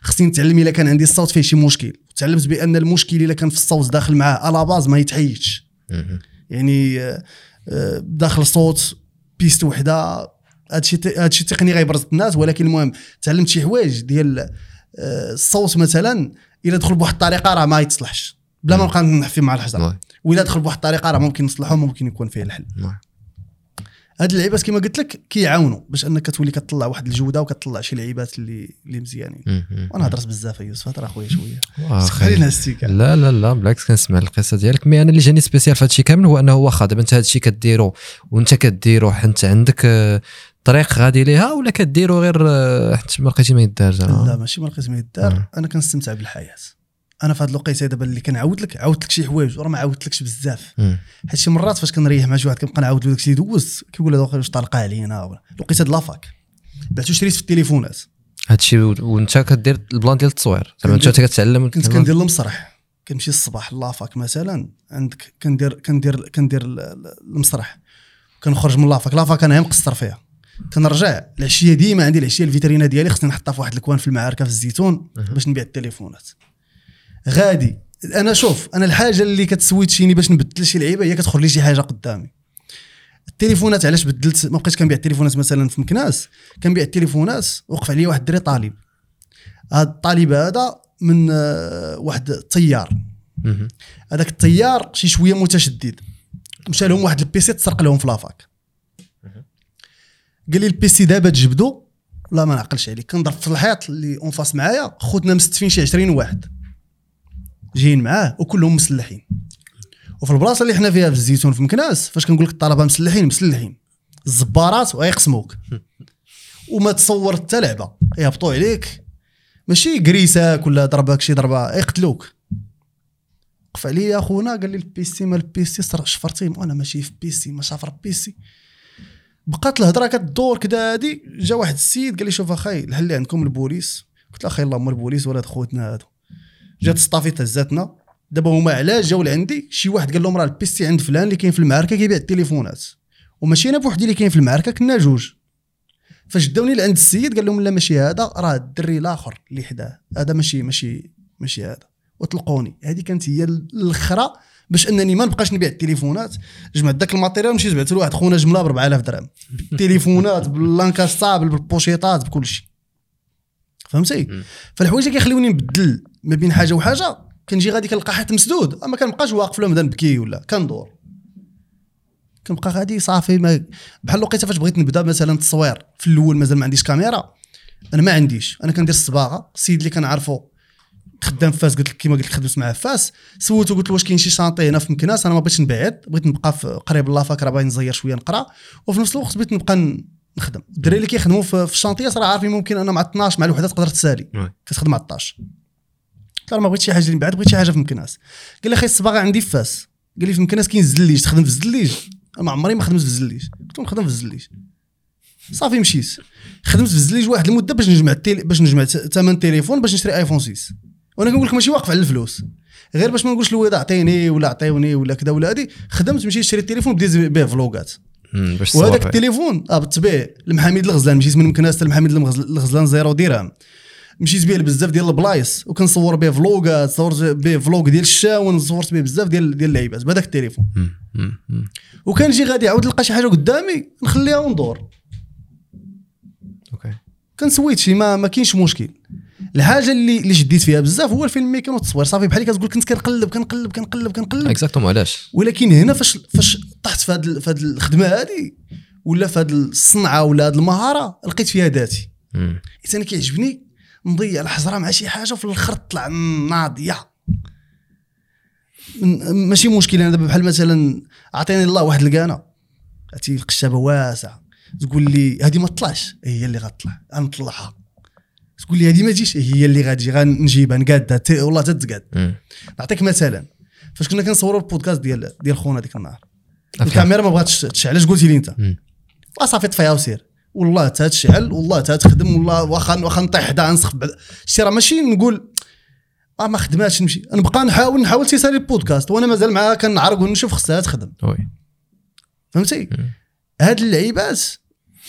خصني نتعلم إلا كان عندي الصوت فيه شي مشكل. تعلمت بأن المشكل إلا كان في الصوت داخل معاه الا باز ما يتحيدش. يعني آه، آه، داخل صوت بيست وحدة هادشي هادشي تقني غيبرز الناس ولكن المهم تعلمت شي حوايج ديال آه، الصوت مثلا إلا دخل بواحد الطريقة راه ما يتصلحش. بلا ما نبقى نحفي مع الحجر واي. وإلا دخل بواحد الطريقة راه ممكن نصلحو ممكن يكون فيه الحل. واي. هاد اللعيبات كما قلت لك كيعاونوا باش أنك تولي كتطلع واحد الجودة وكتطلع شي لعيبات اللي اللي مزيانين. وأنا هضرت بزاف يا يوسف هضر أخويا شوية. خلينا الستيكة. لا لا لا بالعكس كنسمع القصة ديالك. mais أنا اللي جاني spécial في هادشي كامل هو أنه واخا دابا أنت هادشي كديرو وأنت كديرو حيت عندك آه، طريق غادي ليها ولا كديرو غير آه، حيت ما لقيتي ما يدار زعما؟ لا ماشي من القسم الدار أنا كنستمتع بالحياة. أنا في هاد الوقيتة دابا اللي كنعاود لك عاودت لك شي حوايج وراه ما عاودتلكش بزاف. حيت شي مرات فاش كنريح مع شي واحد كنبقى نعاود له داكشي اللي دوزت كيقول هذا واش طالقة علينا؟ ولا الوقيتة د la fac. بعتو شريت في التليفونات. هادشي وانت كدير ال plan ديال التصوير. زعما انت كتعلم كنت كندير المسرح. كنمشي الصباح la fac مثلا عندك كندير كندير كندير ال- ال- المسرح. كنخرج من la fac. la fac أنا مقصر فيها. كنرجع العشية ديما عندي العشية الفيترينا ديالي خصني نحطها في واحد الكوان في المعاركه في الزيتون باش نبيع التليفونات. غادي أنا شوف أنا الحاجة اللي كتسويتشيني باش نبدل شي لعيبة هي كتخرج لي شي حاجة قدامي. التليفونات علاش بدلت؟ ما بقيتش كنبيع التليفونات مثلا في مكناس كنبيع التليفونات وقف عليا واحد الدري طالب. هذا الطالب هذا من آه، واحد الطيار مهم. هذاك الطيار شي شوية متشدد. مشى لهم واحد البيسي تسرق لهم في لافاك. قال لي البيسي دابا تجبدو؟ لا ما نعقلش عليك. كنضرب في الحيط اللي اون فاس معايا خوتنا مستفين شي 20 واحد. جايين معاه وكلهم مسلحين. وفي البلاصة اللي حنا فيها في الزيتون في مكناس فاش كنقول لك الطلبة مسلحين مسلحين. الزبارات ويقسموك [LAUGHS] وما تصور حتى لعبة. يهبطوا عليك. ماشي كريساك ولا ضربك شي ضربة يقتلوك. وقف عليا اخونا قال لي البيسي ما البيسي صرا شفرتي. وأنا ماشي في بيسي ما شافر بيسي. بقات الهضره كدور كدا هادي. جا واحد السيد قال لي شوف اخاي الحل اللي عندكم البوليس. قلت له أخي الله هما البوليس ولاد خوتنا هادو. جات ستافي تهزاتنا دابا هما علاش جاو لعندي؟ شي واحد قال لهم راه البيستي عند فلان اللي كاين في المعركة كيبيع التليفونات. وماشي أنا بوحدي اللي كاين في المعركة كنا جوج. فاش داوني لعند السيد قال لهم لا ماشي هذا راه الدري الآخر اللي حداه. هذا ماشي ماشي ماشي هذا. وطلقوني. هذه كانت هي الأخرى باش انني ما نبقاش نبيع التليفونات. جمعت داك ال matériel مشيت بعت لواحد خونا جملة ب 4000 درهم. بالتليفونات بال incassable بالپوشيطات بكل شيء فهمتي. فالحوايج اللي كيخليوني نبدل ما بين حاجة وحاجة كنجي غادي كنلقى حيط مسدود. أما كنبقاش واقف ولا نبدا نبكي ولا كندور. كنبقى غادي صافي ما بحال لقيتها فاش بغيت نبدأ مثلا التصوير في الأول مازال ما عنديش كاميرا. أنا ما عنديش. أنا كندير الصباغة السيد اللي كنعرفو خدام في فاس قلت لك كيما قلت لك خدمت معاه في فاس. سولته قلت له واش كاين شي chantier هنا في مكناس أنا ما بغيتش نبعد بغيت نبقى في قريب la fac راه باقي نزير شوية نقرأ. وفي نفس الوقت بغيت نبقى نخدم. الدراري اللي كيخدموا في ال chantier راه عارفين ممكن أنا مع 12 مع الوحده تقدر تسالي. كتخدم على 12 قلت له ما بغيت شي حاجة اللي بعد بغيت شي حاجة في مكناس. قال لي أخي الصباغه عندي في فاس. قال لي في مكناس كاين الزليج تخدم في الزليج أنا ما عمري ما خدمت في الزليج قلت له نخدم في الزليج صافي مشيت. خدمت في الزليج واحد المدة باش نجمع باش نجمع ثمن تليفون باش نشري ايفون 6 وأنا كنقول لك ماشي واقف على الفلوس. غير باش ما نقولش للواليد اعطيني ولا عطيوني ولا كذا ولا هادي خدمت مشيت شريت التليفون بديت به vlogات. وهذاك. التليفون آه بالطبيعة المحاميد الغزلان مشيت من مكناس المغز- الغزلان zéro درهم مشيت به بزاف ديال البلايص وكنصور به vlogات صورت به vlog ديال الشاون صورت به بزاف ديال ديال اللعيبات بهذاك التليفون. وكنجي غادي عاود نلقى شي حاجة قدامي نخليها وندور. أوكي. كنسويت شي ما ما كاينش مشكل. الحاجة اللي اللي شديت فيها بزاف هو الفيلم ميكان والتصوير صافي بحال اللي كتقول كنت كنقلب كنقلب كنقلب كنقلب. اكزاكتومون علاش؟ ولكن هنا فاش فاش طحت في هذه في هذه الخدمة هذه ولا في هذه الصنعة ولا هذه المهارة لقيت فيها ذاتي. حيت أنا كيعجبني نضيع الحجره مع شي حاجة وفي الأخر تطلع ناضية. ماشي مشكل أنا دابا بحال مثلا عطيني الله واحد الكانه عرفتي القشابة واسعة. تقول لي هذه ما تطلعش. هي اللي غتطلع. غنطلعها تقول لي هذه ما تجيش. هي اللي غتجي غنجيبها نقادها والله تتقاد. نعطيك مثلا فاش كنا كنصوروا البودكاست ديال ديال خونا ديك النهار. الكاميرا ما بغاتش تشعل. اش قلتي لي أنت. صافي طفيها وسير. والله تا تشعل والله تا تخدم والله واخا واخا نطيح حدا نسخ بعد شتي راه ماشي نقول آه ما خدماتش نمشي. نبقى نحاول نحاول تيسالي البودكاست وأنا مازال معاها كنعرق ونشوف خصها تخدم. فهمتي. هاد اللعيبات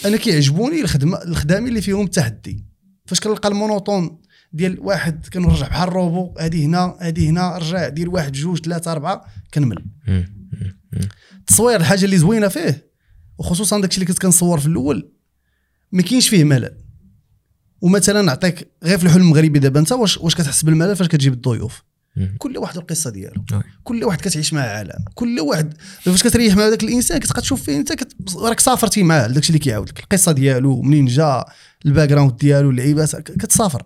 أنا كيعجبوني الخدمة الخدامي اللي فيهم تحدي. فاش كنلقى المونوطون ديال واحد كنرجع بحال الروبو هادي هنا هادي هنا رجع دير واحد جوج ثلاثة أربعة كنمل. التصوير الحاجة اللي زوينة فيه وخصوصا داكشي اللي كنت كنصور في الأول ما كاينش فيه ملل ومثلا نعطيك غير في الحلم المغربي دابا أنت واش واش كتحس بالملل فاش كتجيب الضيوف. كل واحد القصة ديالو. كل واحد كتعيش معاه عالم. كل واحد فاش كتريح مع ذاك الإنسان كتبقى تشوف فيه أنت كت... راك سافرتي معاه داكشي اللي كيعاود لك القصة ديالو منين جا ال background ديالو اللعيبات ك- كتسافر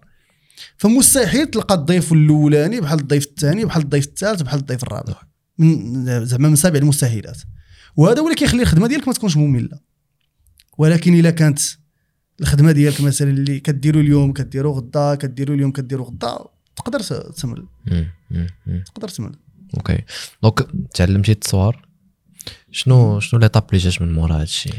فمستحيل تلقى الضيف الأولاني بحال الضيف الثاني بحال الضيف الثالث بحال الضيف الرابع. من زعما من سابع المستحيلات. وهذا هو اللي كيخلي الخدمة ديالك ما تكونش مملة. ولكن إلا كانت الخدمة ديالك مثلا اللي كديروا اليوم كديروا غدا كديروا اليوم كديروا غدا تقدر تمل. تقدر تمل OK donc تعلمتي التصوير؟ شنو شنو les étapes اللي جات من مورا هادشي؟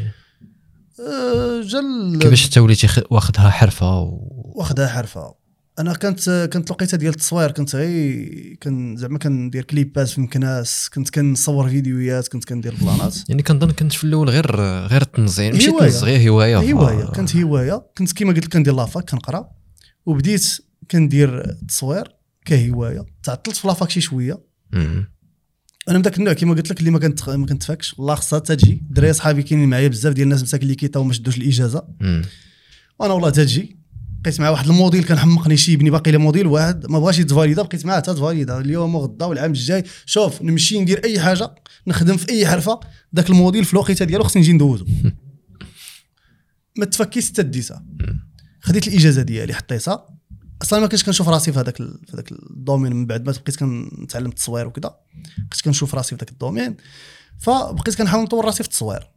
أه، جا كيفاش انت وليتي واخدها حرفة و... واخدها حرفة. أنا كانت كانت لقيتها ديال التصوير كنت غير كان زعما كندير clipات في مكناس كنت كنصور فيديوهات كنت كندير planات. يعني كنظن كنت في الأول غير غير التنظيم ماشي. تنظيم غير هواية. هواية. كانت هواية. كنت كيما قلت لك كندير لافاك كنقرا. وبديت كندير التصوير كهواية تعطلت في لافاك شي شوية. مم. أنا من ذاك النوع كيما قلت لك اللي ما كنت ما كنتفاكش والله خصها تجي. الدراري صحابي كاينين معايا بزاف ديال الناس مساكين اللي كيطاو ما شدوش الإجازة. مم. وأنا والله تجي. بقيت مع واحد الموديل كان حمقني شيبني باقي لي موديل واحد ما بغاش يتفاليدا بقيت معاه تفاليدا اليوم وغدا والعام الجاي شوف نمشي ندير أي حاجة نخدم في أي حرفة ذاك ال module في الوقيته ديالو خصني نجي ندوزو. [LAUGHS] ما تفكيش حتى ديتها خديت الإجازة ديالي حطيتها. أصلا ما كنتش كنشوف راسي في هذاك في هذاك ال domaine من بعد ما بقيت كنتعلم التصوير وكذا. بقيت كنشوف راسي في ذاك ال domaine. فبقيت كنحاول نطور راسي في التصوير.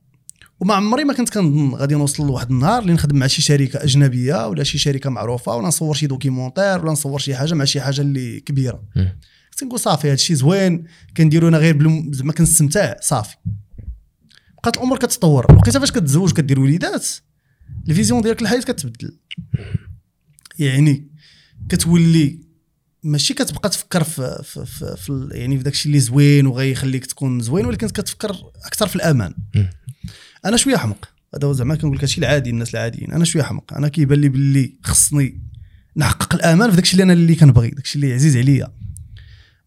وما عمري ما كنت كنظن غادي نوصل لواحد النهار اللي نخدم مع شي شركة أجنبية ولا شي شركة معروفة ولا نصور شي documentaire ولا نصور شي حاجة مع شي حاجة اللي كبيرة. كنت نقول صافي هادشي زوين كنديرو أنا غير بالم- زعما كنستمتع صافي. بقات الأمور كتطور لقيتها فاش كتزوج كدير وليدات؟ ال vision ديالك الحياة كتبدل. يعني كتولي ماشي كتبقى تفكر في, في, في, في يعني في داك الشيء اللي زوين وغيخليك تكون زوين ولكن كتفكر أكثر في الأمان. أنا شوية حمق. هذا هو زعما كنقول لك هادشي العادي الناس العاديين. أنا شوية حمق. أنا كيبان لي باللي خصني نحقق الأمان في داك الشيء اللي أنا اللي كنبغي داك الشيء اللي عزيز عليا.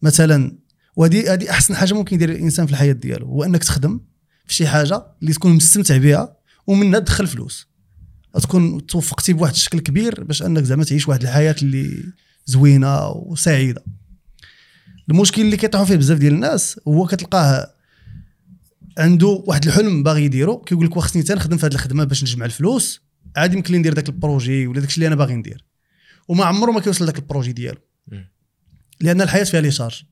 مثلا وهذه هذه أحسن حاجة ممكن يدير الإنسان في الحياة ديالو هو أنك تخدم في شي حاجة اللي تكون مستمتع بها ومنها تدخل فلوس. تكون توفقتي بواحد الشكل كبير باش انك زعما تعيش واحد الحياة اللي زوينة وسعيدة. المشكل اللي كيطيحوا فيه بزاف ديال الناس هو كتلقاه عنده واحد الحلم باغي يديرو كيقول لك خصني حتى نخدم في هذه الخدمة باش نجمع الفلوس عادي يمكن لي ندير داك projet ولا داك الشيء اللي أنا باغي ندير. وما عمره ما كيوصل لذاك projet ديالو. لأن الحياة فيها les charges.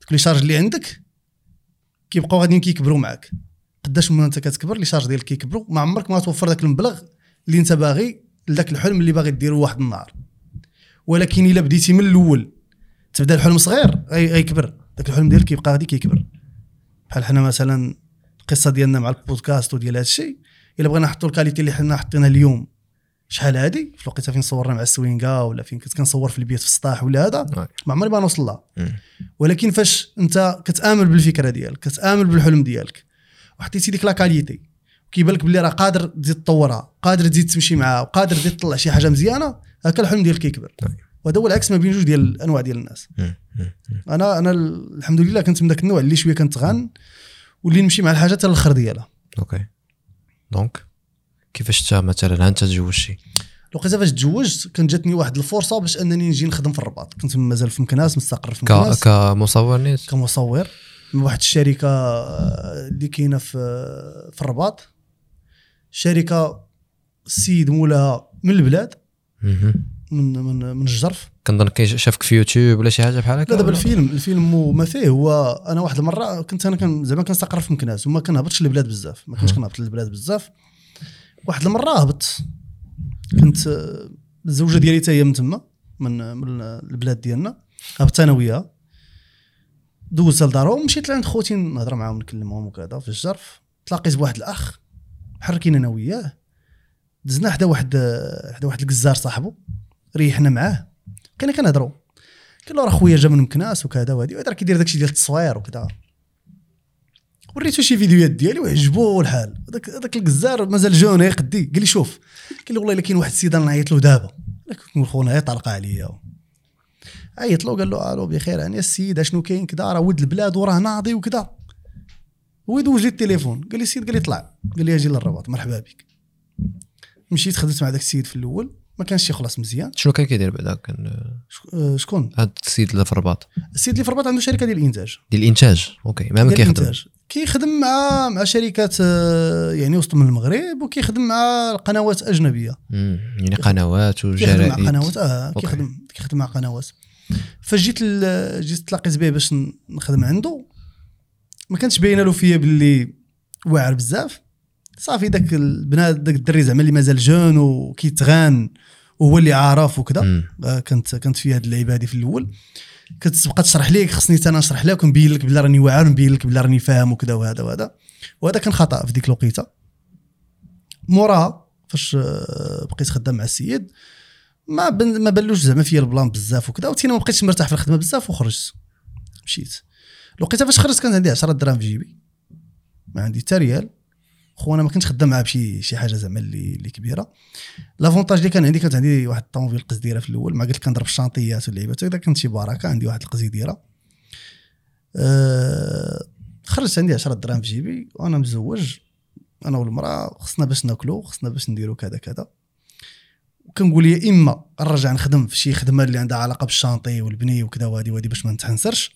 دوك les charges اللي عندك كيبقاو غاديين كيكبروا معاك. قداش ما أنت كتكبر les charges ديالك كيكبروا ما عمرك ما توفر ذاك المبلغ اللي انت باغي لذاك الحلم اللي باغي ديرو واحد النهار. ولكن إلا بديتي من الأول تبدا الحلم صغير غي- غيكبر ذاك الحلم ديالك كيبقى غادي كيكبر. بحال حنا مثلا القصة ديالنا مع البودكاست وديال هذا الشيء إلا بغينا نحطوا ال qualité اللي حنا حطينا اليوم شحال هادي؟ في الوقيته فين صورنا مع السوينغا ولا فين كنت كنصور في البيت في السطاح ولا هذا. ما عمري ما نوصل لها. ولكن فاش انت كتامل بالفكرة ديالك كتامل بالحلم ديالك وحطيتي ديك la qualité كيبان لك بلي راه قادر تزيد تطورها قادر تزيد تمشي معاها وقادر تزيد تطلع شي حاجة مزيانة هكا الحلم ديالك كيكبر. طيب. وهذا هو العكس ما بين جوج ديال الأنواع ديال الناس. أنا أنا ال- الحمد لله كنت من داك النوع اللي شوية كنتغامر واللي نمشي مع الحاجة حتى الآخر ديالها. OK donc كيفاش انت مثلا؟ انت تزوجتي؟ الوقيته فاش تزوجت كانت جاتني واحد الفرصة باش أنني نجي نخدم في الرباط. كنت مازال في مكناس مستقر في مكناس. كمصور نيت؟ كمصور. من واحد الشركة آه، اللي كاينة في في الرباط. شركة السيد مولاها من البلاد. من من من الجرف. كنظن شافك في يوتيوب ولا شي حاجة بحال هكا؟ لا دابا؟ الفيلم الفيلم وما فيه. هو أنا واحد المرة كنت أنا كان زعما كنستقر في مكناس وما كنهبطش للبلاد بزاف. ما كنتش كنهبط للبلاد بزاف. واحد المرة هبطت. كنت آه، الزوجة ديالي حتى هي من تما من من البلاد ديالنا. هبطت أنا وياها. دوزت لدارهم مشيت لعند خوتي نهضر معاهم نكلمهم وكذا في الجرف. تلاقيت بواحد الأخ. محركين أنا وياه دزنا حدا واحد حدا واحد الجزار صاحبه ريحنا معاه بقينا كنهضروا قال له راه خويا جا من مكناس وكذا وهادي. راه كيدير داكشي ديال التصوير وكذا. وريتو شي فيديوهات ديالي وعجبو الحال. هذاك هذاك الجزار مازال jeune هي قدي. قال لي شوف قال لي والله إلا كاين واحد السيد أنا نعيط له دابا. كنت نقول خونا هي طلقه عليا. عيط له قال له ألو بخير يعني السيد اشنو كاين كذا راه ولد البلاد وراه ناضي وكذا. هو يدوز لي التليفون. قال لي السيد قال لي طلع. قال لي أجي للرباط مرحبا بك. مشيت خدمت مع ذاك السيد في الأول. ما كانش يخلص مزيان. شنو كان كيدير بعدا؟ كان شك- آه، شكون؟ هذا السيد اللي في الرباط. السيد اللي في الرباط عنده شركة ديال الإنتاج. ديال الإنتاج. OK. ما كيخدم. كيخدم مع مع شركات آه، يعني وسط من المغرب وكيخدم مع قنوات أجنبية. مم. يعني قنوات كيخدم وجرائد. مع قنوات آه. كيخدم كيخدم مع قنوات. فجيت جيت تلاقيت به باش نخدم عنده. ما كانتش باينة له فيا باللي واعر بزاف. صافي داك البنات داك الدري زعما اللي مازال جون وكيتغان وهو اللي عارف وكذا. آه، كانت كانت في هذه اللعيبه هذه في الأول. كتبقى تشرح ليك خصني أنا نشرح لك ونبين لك بلي راني واعر ونبين لك بلي راني فاهم وكذا وهذا وهذا. وهذا كان خطأ في ديك الوقيتة. موراها فاش آه، بقيت خدام مع السيد ما بن ما بلوش زعما فيا ال plan بزاف وكذا وتينا ما بقيتش مرتاح في الخدمة بزاف وخرجت. مشيت. الوقيته فاش خرجت كانت عندي 10 دراهم في جيبي. ما عندي حتى ريال. خونا ما كنتش خدام معاه بشي شي حاجة زعما اللي اللي كبيرة. l'avantage اللي كان عندي كانت عندي واحد الطوموبيل قزديرة في الأول. ما قلت لك كنضرب الشانطيات واللعيبات هكذا كانت شي بركه عندي واحد القزيديره أه خرجت عندي 10 دراهم في جيبي. وأنا مزوج. أنا والمرأة خصنا باش ناكلو خصنا باش نديرو كذا كذا. وكنقول يا إما نرجع نخدم في شي خدمة اللي عندها علاقة بالشانطي والبني وكذا وهادي وهادي باش ما نتحنسرش.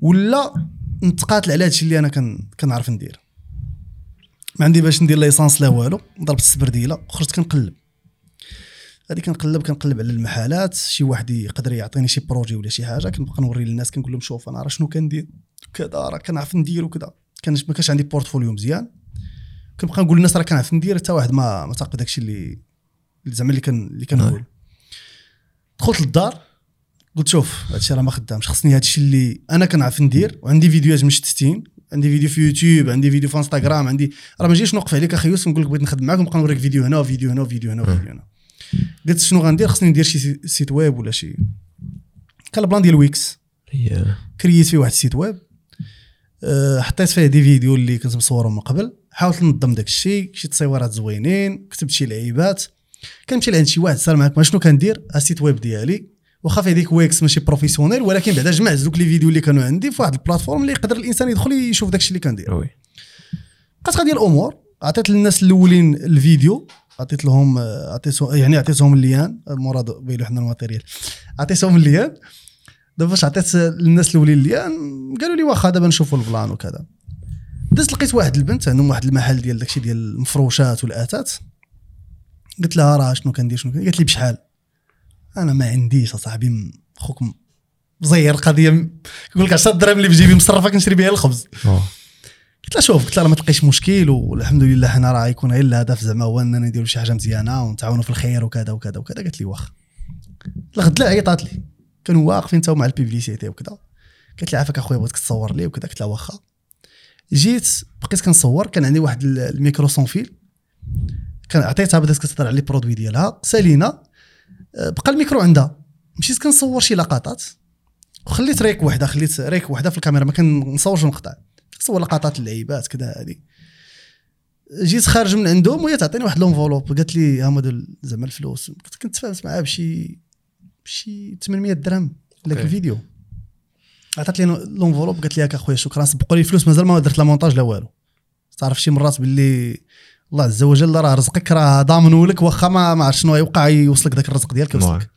ولا نتقاتل على هادشي اللي أنا كن كنعرف ندير. ما عندي باش ندير licence لا والو. ضربت السبرديله وخرجت كنقلب. غادي كنقلب كنقلب على المحلات شي واحد يقدر يعطيني شي projet ولا شي حاجة كنبقى نوري للناس كنقول لهم شوف أنا راه شنو كندير كذا راه كنعرف ندير وكذا. كان ما كانش عندي portfolio مزيان. كنبقى نقول للناس راه كنعرف ندير حتى واحد ما ما تعقد داكشي اللي اللي زعما اللي كان اللي كنقول. دخلت للدار. قلت شوف هادشي راه ما خدامش. خصني هادشي اللي أنا كنعرف ندير وعندي فيديوهات مشتتين عندي فيديو في يوتيوب عندي فيديو في إنستغرام عندي راه ما جيش نوقف عليك أخي يوسف نقول لك بغيت نخدم معاك ونبقى نوريك فيديو هنا وفيديو هنا وفيديو هنا وفيديو هنا. قلت شنو غندير؟ خصني ندير شي si- site web ولا شي. كان ال plan ديال Wix. هي. créé ت فيه واحد ال site web. أه حطيت فيه دي فيديو اللي كنت مصورهم من قبل. حاولت ننظم داك الشيء شي تصويرات زوينين كتبت شي لعيبات. كنمشي لعند شي واحد سأل معاك ما شنو كندير؟ السيت ويب ديالي. واخا فيه ديك ويكس ماشي بروفيسيونيل ولكن بعدا جمعت دوك لي فيديو اللي كانوا عندي في واحد البلاتفورم اللي يقدر الإنسان يدخل يشوف داك الشيء اللي كندير وي. بقات غادي الأمور عطيت للناس الأولين الفيديو عطيت لهم آه، عطيتهم يعني عطيتهم الليان مراد بيلو حنا الماتيريال. عطيتهم الليان دابا فاش عطيت للناس الأولين الليان؟ قالوا لي واخا دابا نشوفوا البلان وكذا. دزت لقيت واحد البنت عندهم واحد المحل ديال داكشي ديال المفروشات والآتات. قلت لها راه شنو كندير شنو كندير؟ قالت لي بشحال؟ أنا ما عنديش أصاحبي خوك مزير قضية م- كيقول لك 10 درهم اللي في جيبي مصرفة كنشري بها الخبز. قلت لها شوف قلت لها ما تلقيش مشكل والحمد لله حنا راه يكون غير الهدف زعما هو أننا نديروا شي حاجة مزيانة ونتعاونوا في الخير وكذا وكذا وكذا. قالت لي واخا الغد لا عيطات لي. كانوا واقفين تاو مع ال publicité وكذا. قالت لي عافاك أخويا بغيتك تصور لي وكذا. قلت لها واخا. جيت بقيت كنصور كان عندي واحد ال- ال micro sans fil. كان عطيتها بدات كتهضر على les produits ديالها. سالينا بقى الميكرو عندها. مشيت كنصور شي لقطات وخليت rec وحده خليت rec وحده في الكاميرا ما كنصورش ونقطع. كنصور لقطات اللعيبات كذا هذه جيت خارج من عندهم وهي تعطيني واحد l'enveloppe قالت لي هما دول زعما الفلوس. كنت كنت تفاهمت معاها بشي بشي 800 درهم لك. الفيديو عطات لي l'enveloppe قالت لي هاك أخويا شكرا سبقوا لي الفلوس مازال ما درت لا مونتاج لا والو. تعرف شي مرات باللي الله عز وجل راه رزقك راه ضامنه لك واخا ما ما عرفت شنو يوقع يوصلك ذاك الرزق ديالك. يوصلك.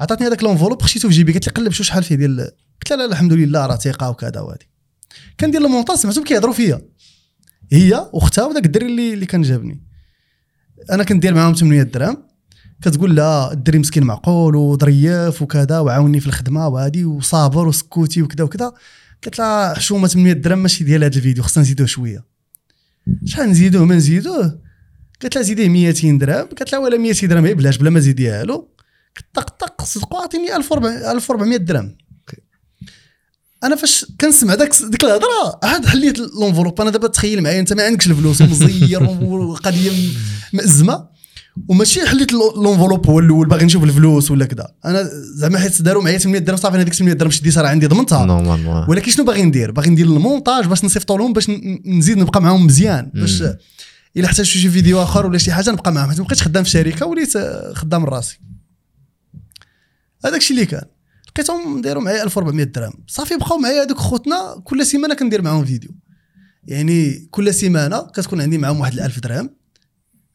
عطاتني هذاك l'enveloppe خشيته في جيبي قالت لي قلب شو شحال فيه ديال قلت لها لا الحمد لله راه ثقة وكذا وهادي كندير المونتاج سمعتهم كيهضروا فيا. هي واختها وداك الدري اللي اللي كان جابني. أنا كندير معاهم 800 درهم. كتقول لا الدري مسكين معقول وظريف وكذا وعاوني في الخدمة وهادي وصابر وسكوتي وكذا وكذا. قلت لها حشومه 800 درهم ماشي ديال هذا الفيديو خصنا نزيدوه شوية. شحال نزيدوه ما نزيدوه؟ قلت لها زيديه 200 درهم. قالت لها ولا 200 درهم هي بلاش بلا ما زيديها له. طق طق صدقوا عطيني 1400 1400 درهم. أنا فاش كنسمع داك ديك الهضرة عاد حليت l'enveloppe أنا دابا تخيل معايا أنت ما عندكش الفلوس ومزير [LAUGHS] والقضية م- مأزمة. وماشي حليت l'- l'enveloppe هو الأول باغي نشوف الفلوس ولا كذا أنا زعما حيت داروا معايا 800 درهم صافي أنا ديك 800 درهم شديتها راه عندي ضمنتها. ولكن شنو باغي ندير؟ باغي ندير المونتاج باش نصيفطو لهم باش نزيد نبقى معاهم مزيان. باش مم. الا احتاجوا شي فيديو آخر ولا شي حاجة نبقى معاهم. حيت ما بقيتش خدام في شركة وليت آه، خدام راسي. هذاك الشيء اللي كان. لقيتهم نديروا معايا 1400 درهم. صافي بقاو معايا هذوك خوتنا كل سيمانة كندير معاهم فيديو. يعني كل سيمانة كتكون عندي معاهم واحد 1000 درهم.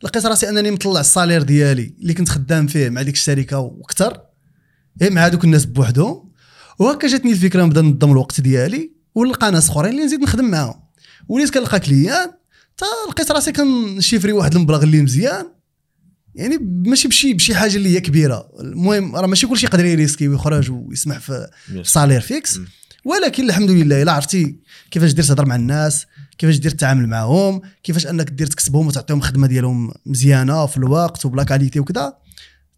لقيت راسي انني مطلع الصالير ديالي اللي كنت خدام فيه مع ديك الشركة وأكثر إيه مع هذوك الناس بوحدهم وهكا جاتني الفكرة نبدا ننظم الوقت ديالي ونلقى ناس اخرين اللي نزيد نخدم معاهم. وليت كنلقى كليان تا لقيت راسي كنشيفري واحد المبلغ اللي مزيان. يعني ماشي بشي بشي حاجة اللي هي كبيرة. المهم راه ماشي كلشي يقدر يريسكي ويخرج ويسمح في salaire fixe. مم. ولكن الحمد لله إلا عرفتي كيفاش دير تهضر مع الناس. كيفاش دير تتعامل معاهم كيفاش أنك دير تكسبهم وتعطيهم خدمة ديالهم مزيانة في الوقت وب la qualité وكذا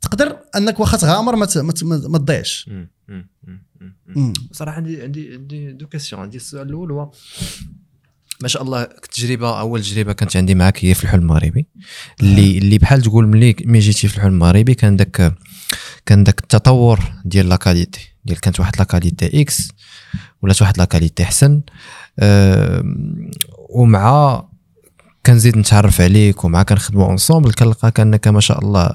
تقدر أنك واخا تغامر ما ت- ما ت- ما تضيعش. صراحة عندي عندي عندي deux questions عندي السؤال الأول هو ما شاء الله تجربه أول تجربة كانت عندي معك هي في الحلم المغربي. اللي اللي بحال تقول ملي ملي جيتي في الحلم المغربي كان داك كان داك التطور ديال la qualité ديال كانت واحد la qualité X ولات واحد la qualité احسن ومع كنزيد نتعرف عليك ومع كنخدموا ensemble كنلقاك انك ما شاء الله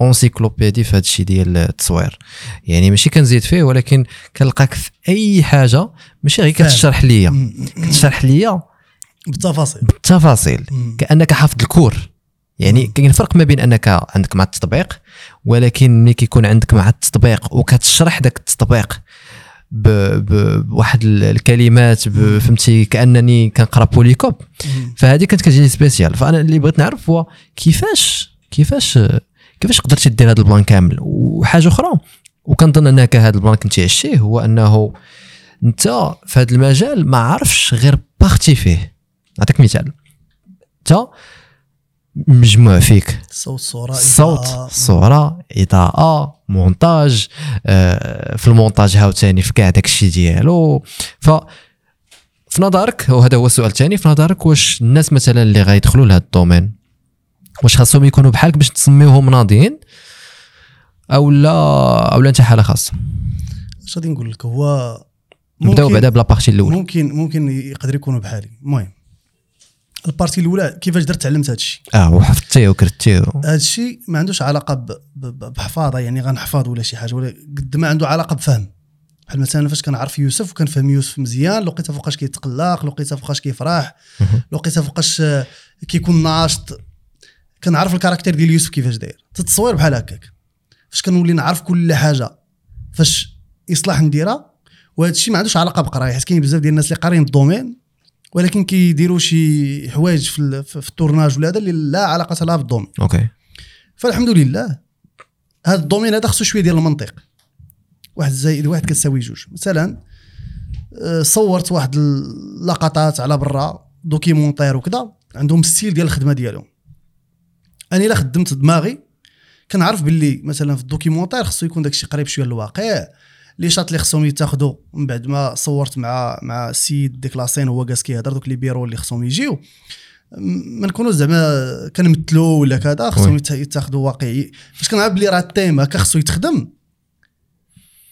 encyclopédie في هذا الشيء ديال التصوير يعني ماشي كنزيد فيه ولكن كنلقاك في أي حاجة ماشي غير. كتشرح ليا. كتشرح ليا بالتفاصيل بالتفاصيل. كأنك حافظ ال cours يعني كاين فرق ما بين أنك عندك مع التطبيق ولكن ملي كيكون عندك مع التطبيق وكتشرح داك التطبيق. بواحد ال- الكلمات. فهمتي كأنني كنقرأ polycope. فهذه كانت كتجيني spéciale فأنا اللي بغيت نعرف هو كيفاش كيفاش كيفاش قدرتي دير هذا ال plan كامل وحاجة أخرى وكنظن أنك هذا ال plan كنتي عشتيه هو أنه أنت في هذا المجال ما عرفش غير باغتي فيه نعطيك مثال أنت مجموع فيك. الصوت الصورة الصوت إضاءة. صورة إضاءة مونتاج آه، في المونتاج هاوتاني في كاع داك الشيء ديالو. ف في نظرك وهذا هو السؤال الثاني في نظرك واش الناس مثلا اللي غيدخلوا لهذا ال domaine واش خاصهم يكونوا بحالك باش تسميوهم ناضيين أو لا أو لا أنت حالة خاصة؟ اش غادي نقول لك؟ هو نبدأو بعدا ب la partie الأولى. ممكن ممكن يقدر يكونوا بحالي. المهم ال partie الأولى كيفاش درت تعلمت هذا الشيء آه وحفظتيه وكرتيه هذا الشيء ما عندوش علاقة بحفاظة يعني غنحفظ ولا شي حاجة ولا قد ما عنده علاقة بفهم. بحال مثلا فاش كنعرف يوسف وكنفهم يوسف مزيان لقيته فوقاش كيتقلق لقيته فوقاش كيفرح لقيته فوقاش كيكون ناشط. كنعرف ال caractère ديال يوسف كيفاش داير. التصوير بحال هكاك. فاش كنولي نعرف كل حاجة فاش إصلاح نديرها وهذا الشيء ما عندوش علاقة بقراية حيت كاين بزاف ديال الناس اللي قاريين ال domaine ولكن كيديروا شي حوايج في, ال- في في ال tournage ولا هذا اللي لا علاقة لها بال domaine OK. فالحمد لله هذا ال domaine هذا خصو شوية ديال المنطق. واحد زائد واحد كتساوي جوج. مثلا آه، صورت واحد اللقطات على برا documentaire وكذا عندهم style ديال الخدمة ديالهم. أنا إلا خدمت دماغي كنعرف باللي مثلا في ال documentaire خصو يكون داكشي قريب شوية للواقع. les shots اللي خصهم يتاخذوا من بعد ما صورت مع مع السيد ديك la scène هو جالس كيهضر دوك les B-roll اللي خصهم يجيو. ما نكونوش زعما كنمثلوا ولا كذا خصهم يتاخذوا واقعي. فاش كنعرف بلي راه ال thème هكا خصو يتخدم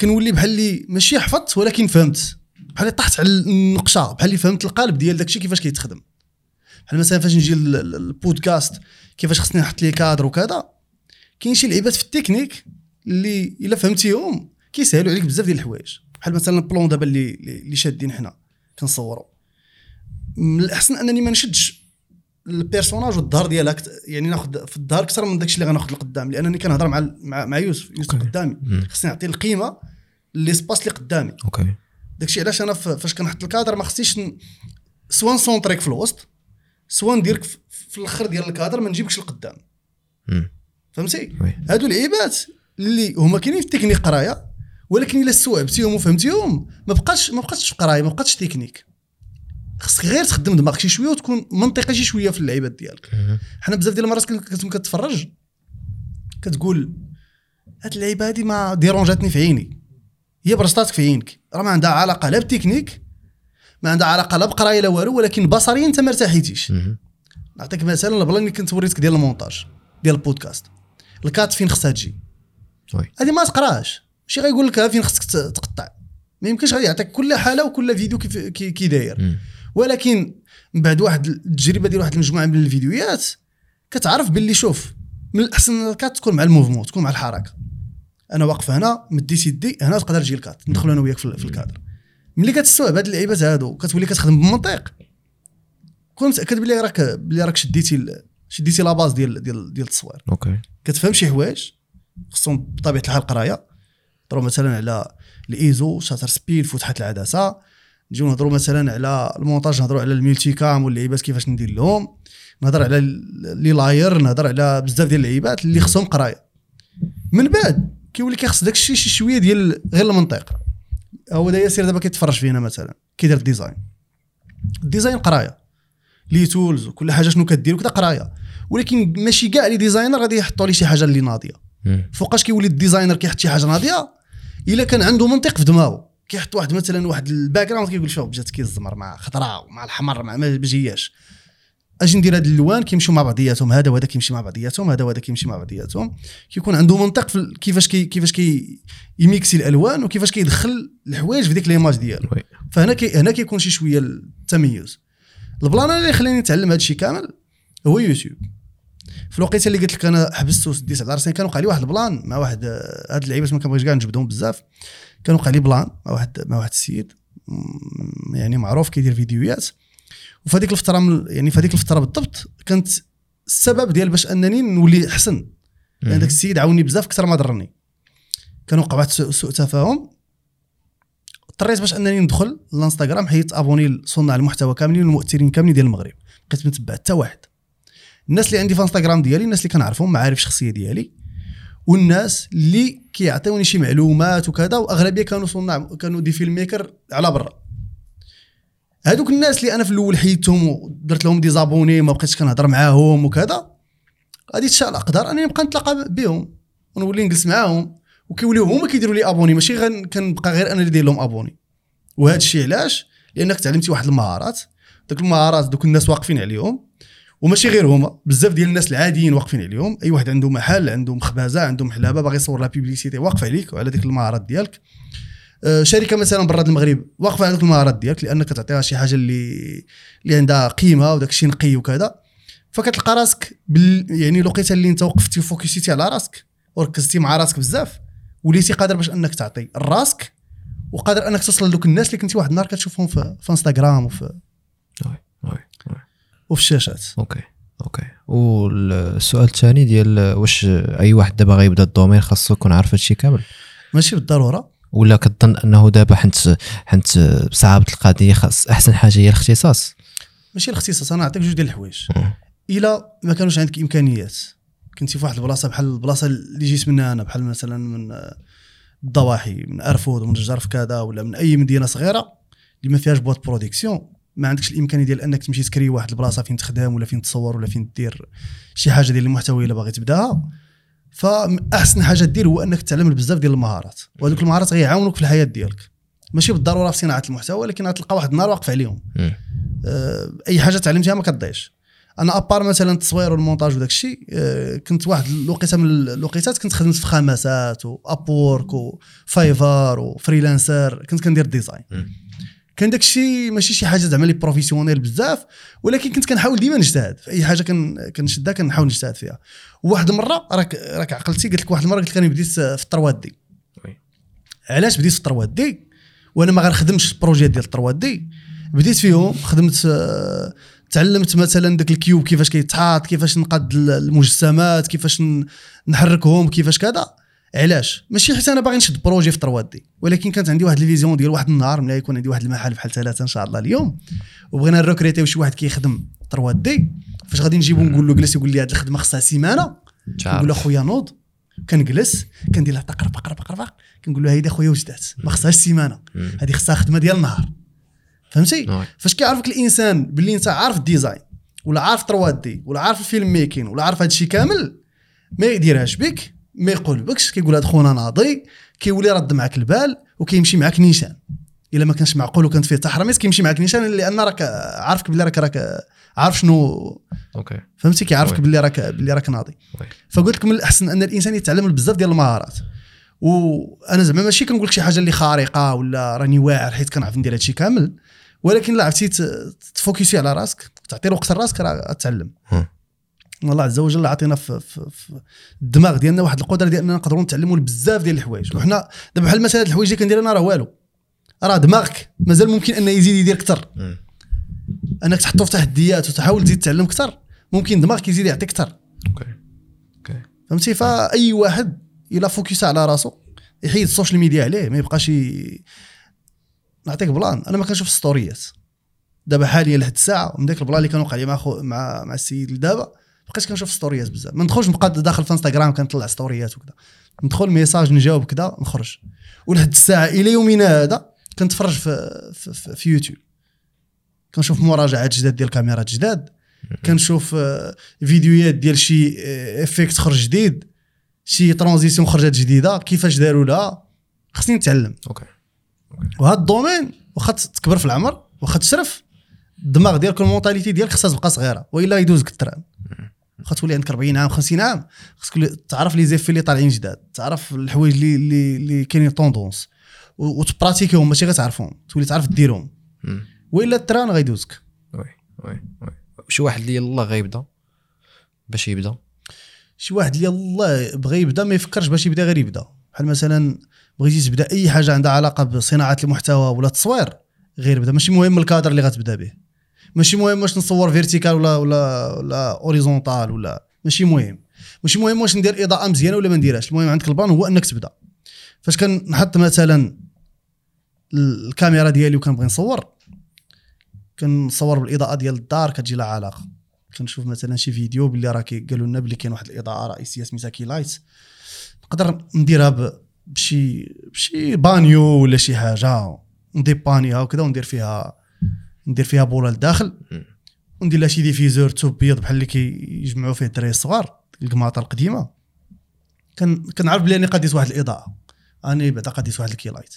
كنولي بحال اللي ماشي حفظت ولكن فهمت. بحال اللي طحت على النقشة بحال اللي فهمت القالب ديال داكشي كيفاش كيتخدم. بحال مثلا فاش نجي لل- لل- البودكاست كيفاش خصني نحط les cadres وكذا كاين شي لعيبات في التكنيك اللي إلا فهمتيهم كيسهلوا عليك بزاف ديال الحوايج. بحال مثلا ال plan دابا اللي اللي شادين حنا كنصوروا من الأحسن أنني ما نشدش ال personnage والظهر ديالها يعني ناخذ في الظهر أكثر من داكشي اللي غناخذ لقدام لأنني كنهضر مع مع, مع يوسف. يوسف. قدامي. خصني نعطي القيمة l'espace اللي قدامي. OK. داكشي علاش أنا ف- فاش كنحط الكادر ما خصنيش ن- soit ن centrer يك في الوسط soit نديرك في- في الأخر ديال الكادر ما نجيبكش لقدام. فهمتي؟ هادو العيبات اللي هما كاينين في التكنيك قراية ولكن إلا استوعبتيهم وفهمتيهم ما بقاش ما بقاتش في قراية ما بقاتش تكنيك. خصك غير تخدم دماغك شي شوية وتكون منطقي شي شوية في اللعيبات ديالك. حنا بزاف ديال المرات كنت كتفرج كتقول هاد اللعيبة هادي ما dérangé اتني في عيني. هي برزطاتك في عينك. راه ما عندها علاقة لا بالتكنيك ما عندها علاقة لا بقراية لا والو ولكن بصريا أنت ما ارتحيتيش. نعطيك مثلا ال plan اللي كنت وريتك ديال المونتاج ديال البودكاست. ال cut فين خصها تجي؟ هذه ما تقراش. ماشي غيقول لك فين خصك تقطع. ما يمكنش غادي يعطيك كل حالة وكل فيديو كيف كي كي داير. ولكن من بعد واحد التجربة ديال واحد المجموعة من الفيديوهات كتعرف باللي شوف من الأحسن ال cut تكون مع ال mouvement تكون مع الحركة. أنا واقف هنا مديت يدي هنا تقدر تجي ال cut ندخلوا أنا وياك في الكادر. ملي كتستوعب هاد اللعيبات هادو كتولي كتخدم بالمنطق كون متأكد بلي راك بلي راك شديتي شديتي la base ديال ديال ديال التصوير. OK. كتفهم شي حوايج خصهم بطبيعة الحال قراية. نهضروا مثلا على ال ISO shutter speed فتحة العدسة. نجيو نهضروا مثلا على المونتاج نهضروا على ال multicam واللعيبات كيفاش ندير لهم. نهضر على لي لاير نهضر على بزاف ديال اللعيبات اللي خصهم قراية. من بعد كيولي كيخص داك الشيء شي شوية ديال غير المنطق. هو دا ياسر دابا كيتفرج فينا مثلا كيدير ال design. ال design قراية. les tools وكل حاجة شنو كدير وكذا قراية. ولكن ماشي كاع les designers غادي يحطوا لي شي حاجة اللي ناضية. فوقاش كيولي ال designer كيحط شي حاجة ناضية إلا كان عنده منطق في دماغه كيحط واحد مثلا واحد ال background كيقول شوف جات كي الزمر مع خضراء مع الحمر مع ما بجياش. أجي ندير هاد الالوان كيمشيو مع بعضياتهم. هذا وهذا كيمشي مع بعضياتهم هذا وهذا كيمشي مع بعضياتهم. كيكون عنده منطق في كيفاش كي كيفاش كي يميكسي الألوان وكيفاش كيدخل الحوايج في ديك l'image ديالو. فهنا كي هنا كيكون شي شوية التميز. ال plan اللي خلاني نتعلم هذا الشيء كامل هو يوتيوب في الوقيته اللي قلت لك أنا حبست وديت على راسي كان وقع لي واحد ال plan مع واحد هاد اللعيبات ما كنبغيش كاع نجبدهم بزاف. كان وقع لي plan مع واحد مع واحد السيد يعني معروف كيدير فيديوهات. وفي هذيك الفترة من يعني في هذيك الفترة بالضبط كانت السبب ديال باش أنني نولي أحسن. لأن داك السيد عاوني بزاف أكثر ما ضرني. كان وقع واحد سوء تفاهم. اضطريت باش أنني ندخل الانستغرام حيت أبوني لصناع المحتوى كاملين والمؤثرين كاملين ديال المغرب. بقيت متبع حتى واحد. الناس اللي عندي في انستغرام ديالي الناس اللي كنعرفهم معارف شخصية ديالي والناس اللي كيعطيوني شي معلومات وكذا وأغلبية كانوا صناع كانوا دي فيلم ميكر على برا. هذوك الناس اللي أنا في الأول حيدتهم ودرت لهم désabonner ما بقيتش كنهضر معاهم وكذا غادي تشاء الاقدار أنني نبقى نتلاقى بهم ونولي نجلس معاهم وكيوليو هما كيديروا لي abonner ماشي غن كنبقى غير أنا اللي داير لهم abonner وهذا الشيء علاش؟ لأنك تعلمتي واحد المهارات. دوك المهارات دوك الناس واقفين عليهم. وماشي غير هما بزاف ديال الناس العاديين واقفين عليهم. أي واحد عنده محل عنده مخبزة عنده محلابه باغي يصور la publicité واقف عليك وعلى ديك المهارات ديالك. آه، شركة مثلا برا المغرب واقفة على ديك المهارات ديالك لأنك تعطيها شي حاجة اللي اللي عندها قيمة وداك الشيء نقي وكذا. فكتلقى راسك بال يعني الوقيتة اللي أنت وقفتي وفوكسيتي على راسك وركزتي مع راسك بزاف وليتي قادر باش أنك تعطي راسك وقادر أنك توصل لدوك الناس اللي كنتي واحد النهار كتشوفهم في, في انستغرام وفي oui oui. وفي الشاشات. أوكي أوكي. والسؤال الثاني ديال واش أي واحد دابا غيبدا ال domaine خاصو يكون عارف هادشي كامل؟ ماشي بالضروره ولا كتظن أنه دابا حنت حنت بصعابه القضية خاص أحسن حاجة هي الاختصاص؟ ماشي الاختصاص أنا نعطيك جوج ديال الحوايج. إلا ما كانوش عندك إمكانيات. كنتي في واحد البلاصة بحال البلاصة اللي جيت منها أنا بحال مثلا من الضواحي من أرفود ومن الجرف كذا ولا من أي مدينة صغيرة اللي ما فيهاش boîtes production ما عندكش الإمكانية ديال أنك تمشي تكري واحد البلاصة فين تخدم ولا فين تصور ولا فين دير شي حاجة ديال المحتوى إلا باغي تبداها فأحسن حاجة دير هو أنك تعلم بزاف ديال المهارات وهذوك المهارات غيعاونوك في الحياة ديالك. ماشي بالضرورة في صناعة المحتوى ولكن غتلقى واحد النهار واقف عليهم. آه، أي حاجة تعلمتها ما كتضيعش أنا à part مثلا التصوير والمونتاج وداك الشيء آه، كنت واحد الوقيتة من الوقيتات كنت خدمت في خمسات و Upwork و Fiverr و Freelancer كنت كندير design. كان داك الشيء ماشي شي حاجة زعما لي professionnel بزاف ولكن كنت كنحاول ديما نجتهد. في أي حاجة كن كنشدها كنحاول نجتهد فيها. وواحد المرة راك راك عقلتي قلت لك واحد المرة قلت لك أنا بديت في ال trois D. علاش بديت في ال trois D؟ وأنا ما غنخدمش ال projet ديال ال trois D. بديت فيهم خدمت تعلمت مثلا داك ال cube كيفاش كيتحط كيفاش نقاد المجسمات كيفاش نحركهم كيفاش كذا. علاش؟ ماشي حيت أنا باغي نشد projet في trois D ولكن كانت عندي واحد ال vision ديال واحد النهار ملي يكون عندي واحد المحل بحال ثلاثة إن شاء الله اليوم وبغينا نروكريتيو شي واحد كيخدم trois D فاش غادي نجيبو نقول له جلس يقول لي هذه الخدمة خصها سيمانة نقول له خويا نوض كنجلس كندير لها طقرق طقرق طقرق كنقول له هيدي خويا وجدات ما خصهاش سيمانة. هذه خصها خدمة ديال النهار. فهمتي؟ oui. فاش كيعرفك الإنسان باللي أنت عارف ال design ولا عارف 3 D ولا عارف ال film making ولا عارف هذا الشيء كامل ما يديرهاش بك. ما يقول بكش كيقول هذا خونا ناضي كيولي رد معك البال وكيمشي معك نيشان إلا ما كانش معقول وكانت فيه تحرميت كيمشي معك نيشان لأن راك عارفك باللي راك راك عارف شنو OK فهمتي كيعرفك. باللي راك باللي راك ناضي. فقلت لك من الأحسن أن الإنسان يتعلم بزاف ديال المهارات وأنا زعما ماشي كنقول لك شي حاجة اللي خارقة ولا راني واعر حيت كنعرف ندير هادشي كامل ولكن لا عرفتي تفوكسي على راسك تعطي الوقت لراسك راه تعلم. الله عز وجل عطينا في, في, في الدماغ ديالنا واحد القدرة ديال اننا نقدروا نتعلموا بزاف ديال الحوايج. وحنا دابا بحال مثلا هاد الحوايج اللي كندير أنا راه والو. راه دماغك مازال ممكن أنه يزيد يدير أكثر. أنك تحطو في تحديات وتحاول تزيد تتعلم أكثر ممكن دماغك يزيد يعطيك أكثر. OK. OK. فهمتي؟ فأي واحد إلا focus على راسو يحيد ال social media عليه ما يبقاش ي... نعطيك plan. أنا ما كنشوف ستوريات دابا حاليا لحد الساعة من ديك ال plan اللي كان وقع لي مع خو... مع مع السيد دابا بقيت كنشوف ستوريات بزاف. ما ندخلش نبقى داخل في انستغرام كنطلع ستوريات وكذا ندخل message نجاوب كذا نخرج. ولحد الساعة إلى يومنا هذا كنتفرج في في, في, في يوتيوب كنشوف مراجعات جداد ديال كاميرات جداد. كنشوف آه، فيديوهات ديال شي آه، effect خرج جديد. شي transition خرجت جديدة. كيفاش داروا لها. خصني نتعلم. OK. وهذا ال domaine واخا تكبر في العمر واخا تشرف الدماغ ديالك وال mentalité ديالك خصها تبقى صغيرة وإلا يدوزك ال train واخا تولي عندك 40 عام 50 عام. خصك تولي تعرف les effets اللي طالعين جداد تعرف الحوايج اللي اللي, اللي كاينين tendance وتبراتيكيهم ماشي غير تعرفهم تولي تعرف ديرهم. وإلا ال train غيدوزك oui oui oui. شي واحد اللي يلاه غيبدا باش يبدا؟ شي واحد اللي يلاه بغى يبدا ما يفكرش باش يبدا غير يبدا. بحال مثلا بغيتي تبدا أي حاجة عندها علاقة بصناعة المحتوى ولا التصوير غير بدا ماشي مهم الكادر اللي غتبدا به. ماشي مهم واش نصور vertical ولا ولا ولا horizontal ولا ماشي مهم. ماشي مهم واش ندير إضاءة مزيانة ولا ما نديرهاش. المهم عندك ال plan هو إنك تبدأ. فاش كنحط مثلا الكاميرا ديالي وكنبغي نصور كنصور بالإضاءة ديال الدار كتجي لها علاقة. كنشوف مثلا شي فيديو باللي راه قالوا لنا بلي كاين واحد الإضاءة رئيسية سميتها key light نقدر نديرها بشي بشي بانيو ولا شي حاجة نديبانيها وكذا وندير فيها ندير فيها بوله لداخل. وندير لها شي diffuseur توب بيض بحال اللي كيجمعوا فيه الدراري الصغار القماطة القديمة. كان كنعرف بلي راني قديت واحد الإضاءة. أني بعدا قديت واحد ال key light.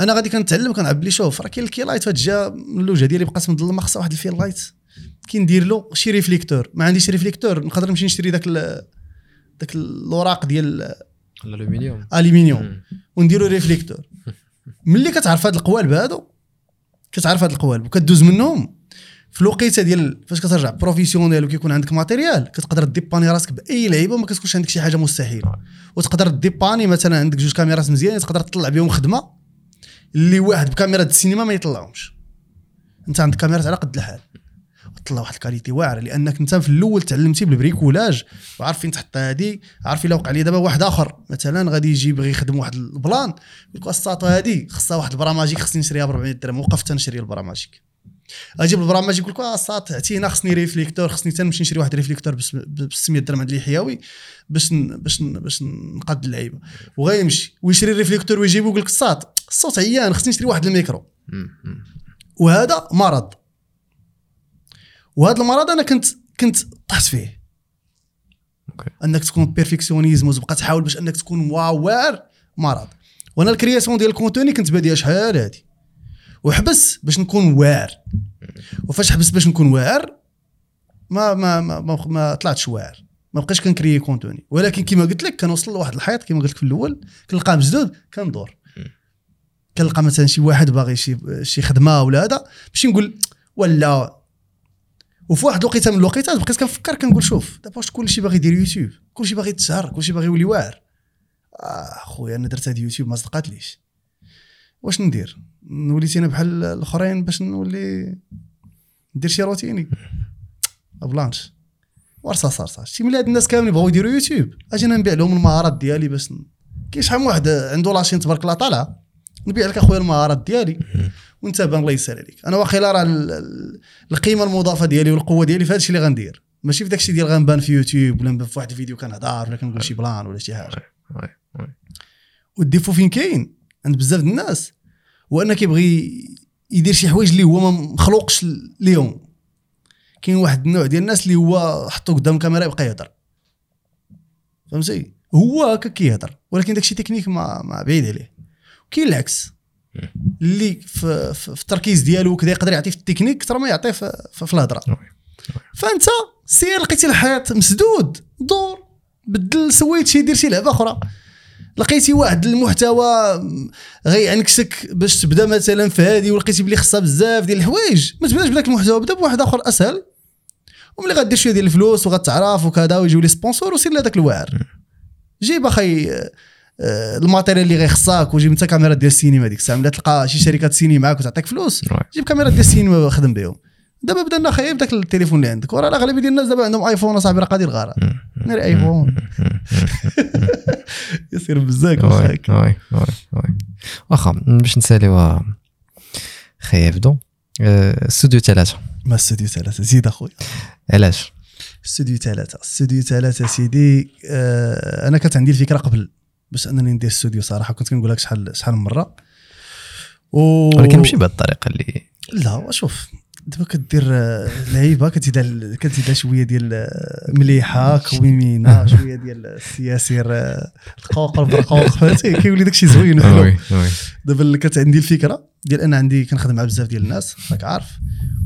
أنا غادي كنتعلم كنعرف بلي شوف راه كاين ال key light فهاد جا من الوجه ديالي بقات مظلمه خصها واحد ال fill light كندير له شي réflecteur ما عنديش réflecteur نقدر نمشي نشري داك داك الاوراق ديال الألومنيوم. مم. ونديرو réflecteur [LAUGHS] ملي كتعرف هاد القوالب هادو كتعرف هاد القوالب. وكدوز منهم في الوقيته ديال فاش كترجع professionnel وكيكون عندك matériel كتقدر ديباني راسك بأي لعيبة وما كتكونش عندك شي حاجة مستحيلة. وتقدر ديباني مثلا عندك جوج كاميرات مزيانين تقدر تطلع بهم خدمة اللي واحد بكاميرا السينما ما يطلعهمش. أنت عندك كاميرات على قد الحال. وطلع واحد ال qualité واعره لأنك أنت في الأول تعلمتي بال bricolage وعارف فين تحط هادي عارف إلا وقع لي دابا واحد آخر. مثلا غادي يجي يبغي يخدم واحد ال plan يقول لك الساطو هادي خصها واحد ال bras magique خصني نشريها ب 400 درهم وقفت نشري ال bras magique أجيب ال bras magique يقول لك آه الساط عتينا خصني réflecteur خصني تنمشي نشري واحد réflecteur ب 600 درهم عند الحياوي باش ن- باش ن- باش نقاد اللعيبة. وغيمشي ويشري ال réflecteur ويجيبو يقول لك الساط الصوت عيان خصني نشري واحد الميكرو. وهذا مرض. وهذا المرض أنا كنت كنت طحت فيه. OK. أنك تكون perfectionnisme وتبقى تحاول باش أنك تكون wow واعر مرض. وأنا ال création ديال ال contenu كنت باديها شحال هادي؟ وحبس باش نكون واعر. وفاش حبست باش نكون واعر ما ما ما, ما, ما طلعتش واعر. ما بقيتش كنكري contenu ولكن كما قلت لك كنوصل لواحد الحيط كما قلت لك في الأول كنلقى مسدود كندور. كنلقى مثلا شي واحد باغي شي شي خدمة ولا هذا ماشي نقول ولا وفي واحد الوقيته من الوقيتات بقيت كنفكر كنقول شوف دابا واش كلشي باغي يدير يوتيوب؟ كلشي باغي يتشهر كلشي باغي يولي واعر. آه خويا أنا درت هاد يوتيوب ما صدقاتليش. واش ندير؟ وليت أنا بحال الأخرين باش نولي ندير شي روتيني. بلانش. ورصا صار شي ملي هاد الناس كاملين بغاو يديروا يوتيوب. أجي أنا نبيع لهم المهارات ديالي باش كاين شحال من واحد عنده la chaîne تبارك الله طالعه نبيع لك أخويا المهارات ديالي. وانت بان الله يسهل عليك. أنا واقيلا راه ال- ال- القيمة المضافة ديالي والقوة ديالي في هذا الشيء اللي غندير. ماشي في داك الشيء ديال غنبان في يوتيوب ولا نبان في واحد الفيديو كنهضر ولا كنقول شي plan ولا شي حاجة. وال défaut فين كاين؟ عند بزاف د الناس. هو انه كيبغي يدير شي حوايج اللي هو ما مخلوقش ليهم. كاين واحد النوع ديال الناس اللي هو حطو قدام الكاميرا يبقى يهضر. فهمتي؟ هو هكا كيهضر. ولكن داكشي تكنيك ما, ما بعيد عليه. كاين العكس. اللي في, في, في التركيز ديالو وكذا يقدر يعطي في التكنيك أكثر ما يعطي في, في, في الهضرة. فأنت سير لقيتي الحيط مسدود دور بدل سويت شي دير شي لعبة أخرى. لقيتي واحد المحتوى غيعنكسك باش تبدأ مثلا في هذه ولقيتي بلي خصها بزاف ديال الحوايج. ما تبدأش بداك المحتوى بدا بواحد آخر أسهل. وملي غدير شوية ديال الفلوس وغتعرف وكذا ويجيو لي sponsor وسير لهذاك الواعر. جيب أخي ال matériel اللي غيخصك وجيب انت كاميرا ديال السينما ديك الساعة. ملي تلقى شي شركة سينما معاك وتعطيك فلوس. جيب كاميرا ديال السينما خدم بهم. دابا بدا لنا خايب بداك التليفون اللي عندك. وراه الأغلبية ديال الناس دابا عندهم ايفون أصاحبي راه قادر غاره ناري ايفون يصير بزاف oui oui oui واخا باش نساليو خي يبدو آه، استوديو ثلاثة ما استوديو ثلاثة زيد أخويا. علاش؟ استوديو ثلاثة استوديو ثلاثة سيدي آه أنا كانت عندي الفكرة قبل. باش أنني ندير استوديو صراحة. كنت كنقول لك شحال شحال من مرة. و... ولكن ماشي بهذه الطريقة اللي لا شوف دابا كدير آه، لعيبة كتزيد كتزيد شوية ديال آه، مليحة كويمينه [LAUGHS] شوية ديال السياسير القوقر بالقوق [LAUGHS] فهمتي؟ كيولي داكشي زوين دابا اللي كانت عندي الفكرة ديال ان عندي كنخدم مع بزاف ديال الناس راك عارف.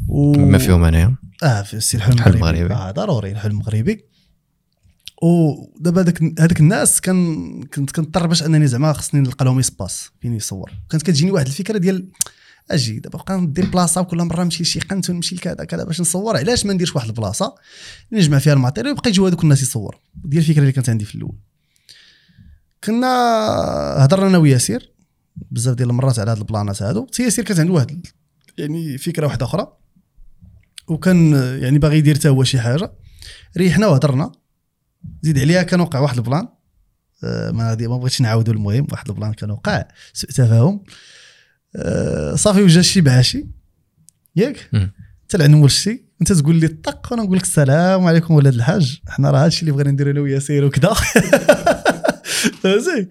و... ما فيهم أنايا؟ آه في السي الحلم المغربي. آه ضروري الحلم المغربي. ودابا هذاك هذاك الناس كان كنت كنضطر باش أنني زعما خصني نلقى لهم espace فين يصور. كانت كتجيني واحد الفكرة ديال أجي دابا بقى ندير بلاصة وكل مرة نمشي لشي قنت ونمشي لكذا كذا باش نصور علاش ما نديرش واحد البلاصة؟ نجمع فيها ال matériel ويبقى يجيو هذوك الناس يصوروا ديال الفكرة اللي كانت عندي في الأول. كنا هضرنا أنا وياسير بزاف ديال المرات على هاد البلانات هادو. حتى ياسير كانت عنده واحد يعني فكرة واحدة أخرى. وكان يعني باغي يدير حتى هو شي حاجة. ريحنا وهضرنا. زيد عليها كان وقع واحد ال plan. آه، ما غادي ما بغيتش نعاودو المهم واحد ال plan كان وقع. سوء تفاهم آه، صافي وجا شي بعاشي. ياك؟ العنم والشي انت تقول لي طق وأنا نقول لك السلام عليكم ولاد الحاج. حنا راه هادشي اللي بغينا نديرو أنا وياسير وكذا. [LAUGHS] فهمتي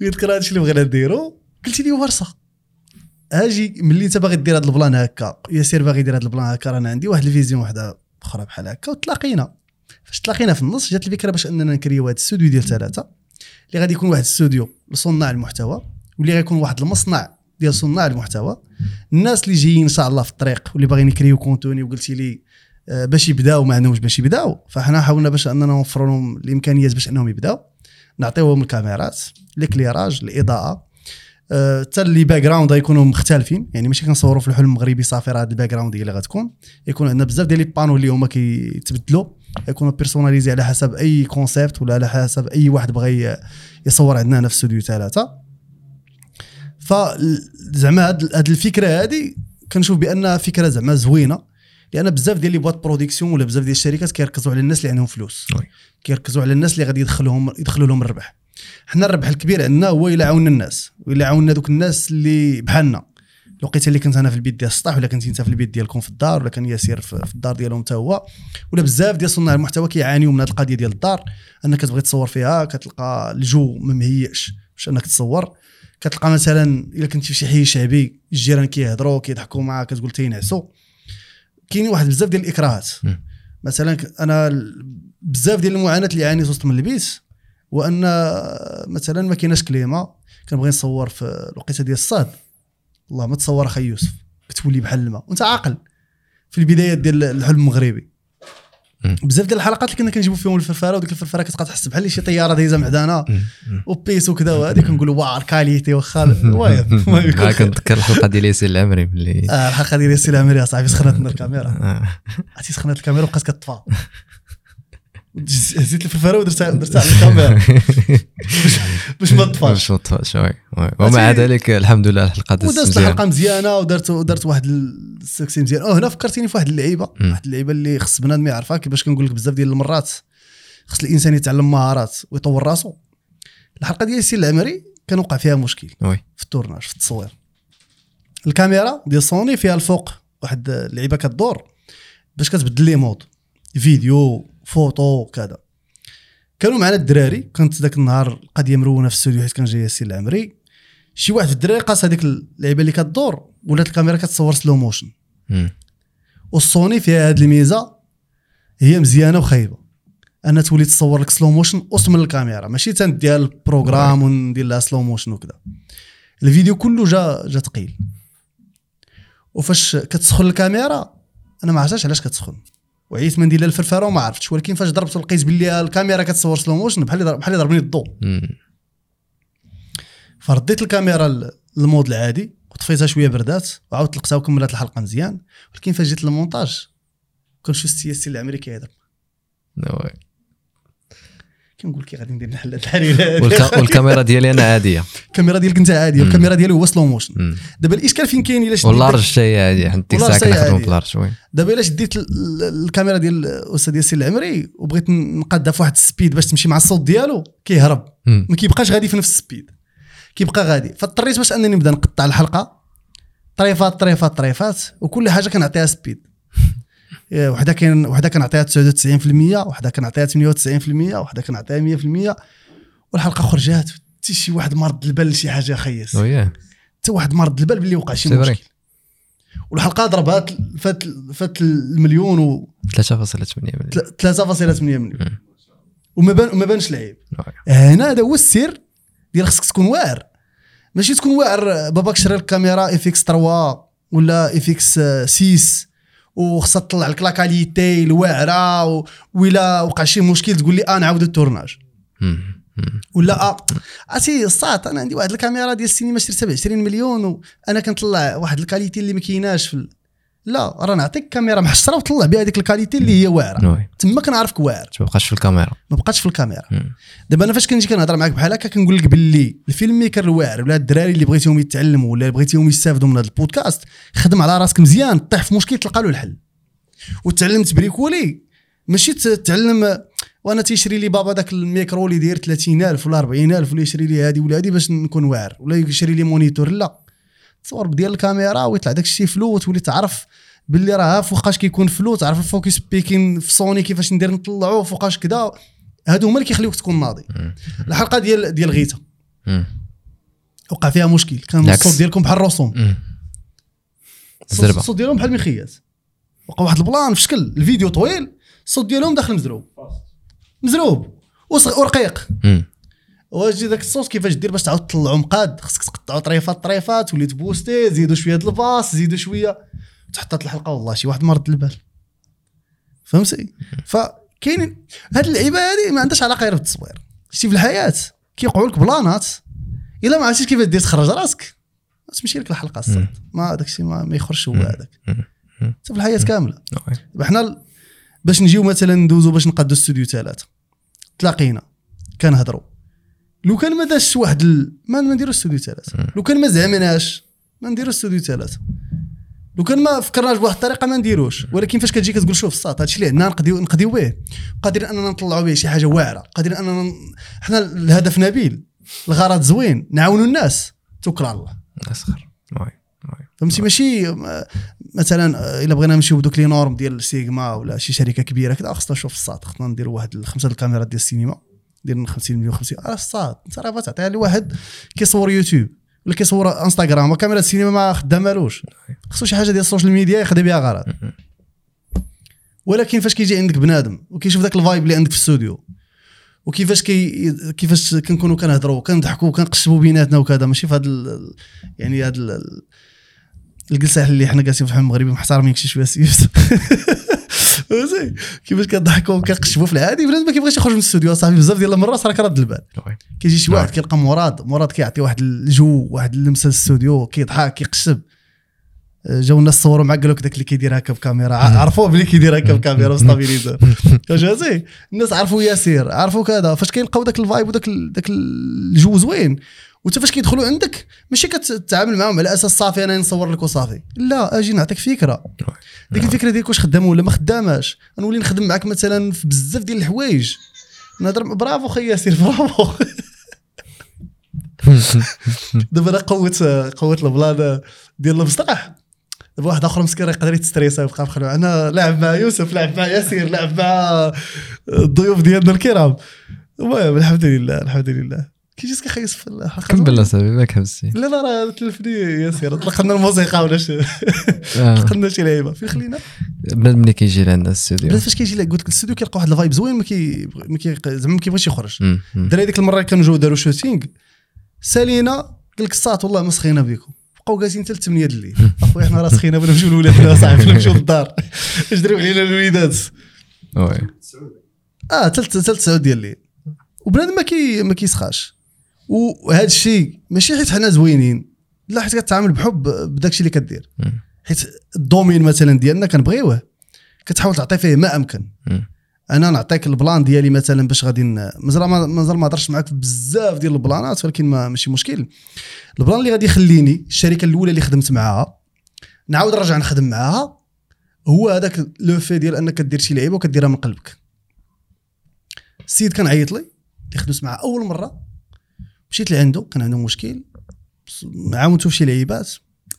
قلت لك راه هادشي اللي بغينا نديرو. قلتي لي ورصة. أجي ملي انت باغي دير هذا ال plan هكا ياسير باغي يدير هذا ال plan هكا رانا عندي واحد ال vision وحده أخرى بحال هكا وتلاقينا. فاش تلاقينا في النص جات الفكرة باش أننا نكريو هذا الاستوديو ديال ثلاثة اللي غادي يكون واحد الاستوديو لصناع المحتوى واللي غيكون واحد المصنع ديال صناع المحتوى. الناس اللي جايين إن شاء الله في الطريق واللي باغيين يكريو contenu وقلتي لي آه، باش يبداو ما عندهمش باش يبداو. فاحنا حاولنا باش أننا نوفر لهم الإمكانيات باش أنهم يبداو. نعطيوهم الكاميرات l'éclairage الإضاءة آه، حتى les backgrounds غيكونوا مختلفين. يعني ماشي كنصوروا في الحلم المغربي صافي راه هاد ال background هي اللي غتكون. يكون عندنا بزاف ديال les panneaux اللي هما كيتبدلوا يكونوا personnalisés على حسب أي concept ولا على حسب أي واحد بغى يصور عندنا هنا في استوديو ثلاثة فزعما هاد هاد الفكرة هذه كنشوف بأنها فكرة زعما زوينة لأن بزاف ديال les boîtes production ولا بزاف ديال الشركات كيركزوا على الناس اللي عندهم فلوس. كيركزوا على الناس اللي غادي يدخلوهم يدخلوا لهم الربح. حنا الربح الكبير عندنا هو إلا عاوننا الناس وإلا عاوننا دوك الناس اللي بحالنا. الوقيته اللي كنت أنا في البيت ديال السطح ولا كنت انت في البيت ديالكم في الدار ولا كان ياسير في الدار ديالهم حتى هو. ولا بزاف ديال صناع المحتوى كيعانيو من هذه القضية ديال الدار. انك كتبغي تصور فيها كتلقى الجو ما مهيئش باش أنك تصور. كتلقى مثلا إلا كنتي في شي حي شعبي الجيران كيهضروا كيضحكوا معاك كتقول تينعسوا. كاينين واحد بزاف ديال الإكراهات. مثلا أنا بزاف ديال المعاناة اللي عانيت وسط من البيت وأن مثلا ما كايناش clim كنبغي نصور في الوقيتة ديال الصهد. والله ما تصور أخي يوسف كتولي بحال الماء. وأنت عاقل. في البدايات ديال الحلم المغربي. بزاف ديال الحلقات اللي كنا كنجيبوا فيهم الفرفاره وديك الفرفاره كتبقى تحس بحال شي طيارة دايزة. مم. وبيس وكذا وهذه كنقولوا wow ال qualité واخا. المهم. [LAUGHS] كنتذكر الحلقة ديال ياسين العمري ملي آه، الحلقة ديال ياسين العمري يا صاحبي سخنت الكاميرا. آه. عرفتي سخنت الكاميرا وبقات كتطفى. [LAUGHS] هزيت الفرفاره ودرتها درتها على الكاميرا. [LAUGHS] باش ما تطفاش. باش ما تطفاش وي. ومع ذلك الحمد لله الحلقة دازت ودرت مزيان. حلقة مزيانة ودرت ودرت واحد السكسي مزيان. آه هنا فكرتيني في واحد اللعيبة. واحد اللعيبة اللي خص بنادم يعرفها كيفاش كنقول لك بزاف ديال المرات خص الإنسان يتعلم مهارات ويطور راسو. الحلقة ديال ياسين العمري كان وقع فيها مشكل oui. في ال tournage في التصوير. الكاميرا ديال سوني فيها الفوق واحد اللعيبة كدور باش كتبدل les modes. فيديو فوتو كذا. كانوا معنا الدراري. كانت ذاك النهار القضية مرونة في الاستوديو حيت كان جاي ياسين العمري. شي واحد في الدراري قاس هذيك اللعيبة اللي كدور ولات الكاميرا كتصور slow motion. والسوني فيها هذه الميزة هي مزيانة وخايبة. أنها تولي تصور لك slow motion وسط من الكاميرا. ماشي تنديها ال programme وندير لها slow motion وكذا. الفيديو كله جا جا ثقيل وفاش كتسخن الكاميرا أنا ما عرفتش علاش كتسخن. وعيت ما ندير لها الفرفاره وما عرفتش ولكن فاش ضربت لقيت باللي الكاميرا كتصور slow motion بحال اللي بحال اللي ضربني الضوء مم. فرديت الكاميرا لل mode العادي وطفيتها شوية بردات وعاودت لقيتها وكملت الحلقة مزيان ولكن فاش جيت للمونتاج كنشوف السياسي الأمريكي وي. كنقول كي غادي ندير نحل الحريره [LAUGHS] والك- والكاميرا ديالي أنا عادية. الكاميرا ديالك أنت عادية والكاميرا ديالي هو سلو موشن. دابا الإشكال فين كاين إلا شديت؟ واللارج حتى هي عاديه حتى ديك الساعة كنخدموا عادية. باللارج وي. دابا إلا شديت ال- ال- الكاميرا ديال الأستاذ ياسين العمري وبغيت نقادها في واحد السبيد باش تمشي مع الصوت ديالو كيهرب. ما كيبقاش غادي في نفس السبيد. كيبقى غادي. فاضطريت باش أنني نبدأ نقطع الحلقة. طريفات طريفات طريفات وكل حاجة كنعطيها speed. [LAUGHS] وحدة كان وحدة كنعطيها 99% وحدة كنعطيها 98% وحدة كنعطيها 100% والحلقة خرجات حتى شي واحد ما رد البال شي حاجة خيس. وياه حتى واحد ما رد البال باللي وقع شي. مشكل. والحلقة ضربات فات فات المليون و 3.8 مليون. 3.8 مليون. وما بان وما بانش العيب. oui. هنا هذا هو السر ديال خصك تكون واعر. ماشي تكون واعر باباك شري لك كاميرا FX 3 ولا FX 6 وخصها تطلع لك la qualité الواعره و- ولا وقع شي مشكل تقول لي آه نعاود ال tournage. ولا عرفتي الصاط أنا عندي واحد الكاميرا ديال السينما شريتها ب 20 مليون وأنا كنطلع واحد ال qualité اللي ما كايناش في. لا راه نعطيك كاميرا محشره وطلع بها هذيك ال qualité اللي هي واعرة. تما كنعرفك واعر. ما بقاش في الكاميرا. ما بقاتش في الكاميرا. دابا أنا فاش كنجي كنهضر معاك بحال هكا كنقول لك باللي ال filmmaker الواعر ولا الدراري اللي بغيتيهم يتعلموا ولا بغيتيهم يستافدوا من هذا البودكاست خدم على راسك مزيان طيح في مشكل تلقى له الحل. وتعلم ت bricoler ماشي تتعلم وأنا تيشري لي بابا داك الميكرو اللي داير 30000 ولا 40000 ولا يشري لي هذه ولا هذه باش نكون واعر ولا يشري لي moniteur لا. تصور بديال الكاميرا ويطلع داك الشيء flou وتولي تعرف باللي راه فوقاش كيكون flou تعرف ال focus peaking في سوني كيفاش ندير نطلعوه فوقاش كذا هادو هما اللي كيخليوك تكون ناضي. الحلقة ديال ديال غيتا. وقع فيها مشكل. كان. الصوت ديالكم بحال الرسوم. الصوت ديالهم بحال الميكيات وقع واحد ال plan في شكل. الفيديو طويل الصوت ديالهم داخل مزروب. مزروب. ورقيق. مم. واجي ذاك الصوت كيفاش دير باش تعاود تطلعو مقاد. خصك تقطعو طريفات طريفات ولي ت booster زيدوا شوية د ال bass زيدوا شوية. تحطات الحلقة والله شي واحد ما رد البال. فهمتي؟ فكاين هاد اللعيبة هذه ما عندهاش علاقة غير بالتصوير. شتي في الحياة كيوقعوا لك بلانات. إلا ما عرفتيش كيفاش دير تخرج راسك. تمشي لك الحلقة الصاد ما داك الشيء ما, ما يخرجش هو هذاك. حتى في الحياة كاملة. دابا حنا باش نجيو مثلا ندوزو باش نقادو استوديو ثلاثة. تلاقينا. كنهضروا لو كان ما داش واحد ال... ما ما نديرو استوديو ثلاثة. لو كان ما زعمناش ما نديرو استوديو ثلاثة. لو كان ما فكرناش بواحد الطريقة ما نديروش. ولكن فاش كتجي كتقول شوف الساط هادشي اللي عندنا نقضيو نقضيو به. قادرين أننا نطلعوا به شي حاجة واعرة. قادرين أننا ن- حنا الهدف نبيل. الغرض زوين. نعاونوا الناس. توكل على الله اسخر فهمتي؟ ماشي مثلا إلا بغينا نمشيو بدوك لي نورم ديال سيغما ولا شي شركة كبيرة كذا خصنا نشوف الساط. خصنا نديروا واحد الخمسه د الكاميرات ديال السينما. ديال 50 مليون 50 راه انت راه تعطيها لواحد كيصور يوتيوب ولا كيصور إنستغرام وكاميرا السينما ما خدامالوش. خصو شي حاجة ديال ال social media يخدم بها غرض ولكن فاش كيجي عندك بنادم وكيشوف ذاك ال vibe اللي عندك في الاستوديو وكيفاش كي كيفاش كنكونوا كنهضروا وكنضحكوا وكنقشبوا بيناتنا وكذا ماشي في هذا يعني هذا الجلسه اللي حنا جالسين في المغربي محترمين شي شوية فهمتي [LAUGHS] كيفاش كنضحكوا وكنقشبوا في العادي بنادم ما كيبغيش يخرج من الاستوديو صاحبي بزاف ديال المرات راه كرد البال. كيجي شي واحد نعم. كيلقى مراد مراد كيعطي واحد الجو واحد اللمسة للاستوديو كيضحك كيقشب جاو الناس صوروا معاه قالوا لك داك اللي كيدير هكا بكاميرا. [LAUGHS] عرفوه بلي كيدير هكا بكاميرا ب stabilizer [LAUGHS] فهمتي الناس عرفوا ياسير عرفوا كذا. فاش كيلقاو داك ال vibe وداك داك الجو زوين. وانت فاش كيدخلوا عندك؟ ماشي كتعامل معاهم على أساس صافي أنا نصور لك وصافي. لا أجي نعطيك فكرة. ديك الفكرة ديالك واش خدامه ولا ما خداماش نولي نخدم معاك مثلا في بزاف ديال الحوايج. نهضر برافو خي ياسير برافو. [LAUGHS] دابا أنا قوت قوت ال plan ديال المسرح دابا واحد آخر مسكين راه يقدر يتستريسا ويبقى مخلوع. أنا لعب مع يوسف لعب مع ياسير لعب مع الضيوف ديالنا الكرام. المهم الحمد لله الحمد لله. كي جيت كيخيس في الحلقة كمل اصاحبي ما كحبستي لا لا راه تلفني ياسير طلق لنا الموسيقى ولا شي آه. قلنا شي لعيبة. فين خلينا؟ بنادم ملي كيجي لعندنا الاستوديو بلاتي فاش كيجي لك؟ قلت لك الاستوديو كيلقى واحد ال vibe زوين ما كي ما كي زعما ما كيبغيش يخرج. الدراري ديك المرة كانوا جاو داروا shooting سالينا قال لك الساط والله ما سخينا بكم. بقاو جالسين حتى 8 د الليل. [LAUGHS] أخويا حنا راه سخينا بغينا نمشيو لولادنا صاحبي بغينا نمشيو للدار. [LAUGHS] اجريو علينا الوليدات oui. آه حتى 9 ديال الليل. وبنادم ما كي ما كيسخاش. وهذا الشيء ماشي حيت حنا زوينين. لا حيت كتعامل بحب بداك الشيء اللي كدير. حيت ال domaine مثلا ديالنا كنبغيوه. كتحاول تعطي فيه ما أمكن. مم. أنا نعطيك ال plan ديالي مثلا باش غادي مازال ما مازال ما هضرش معاك بزاف ديال البلانات ولكن ما ماشي مشكل. ال plan اللي غادي يخليني الشركة الأولى اللي خدمت معاها نعاود نرجع نخدم معاها هو هذاك le fait ديال أنك كدير شي لعيبة وكديرها من قلبك. السيد كان عيط لي اللي خدمت معاه أول مرة. مشيت لعنده كان عنده مشكل. عاونته في شي لعيبات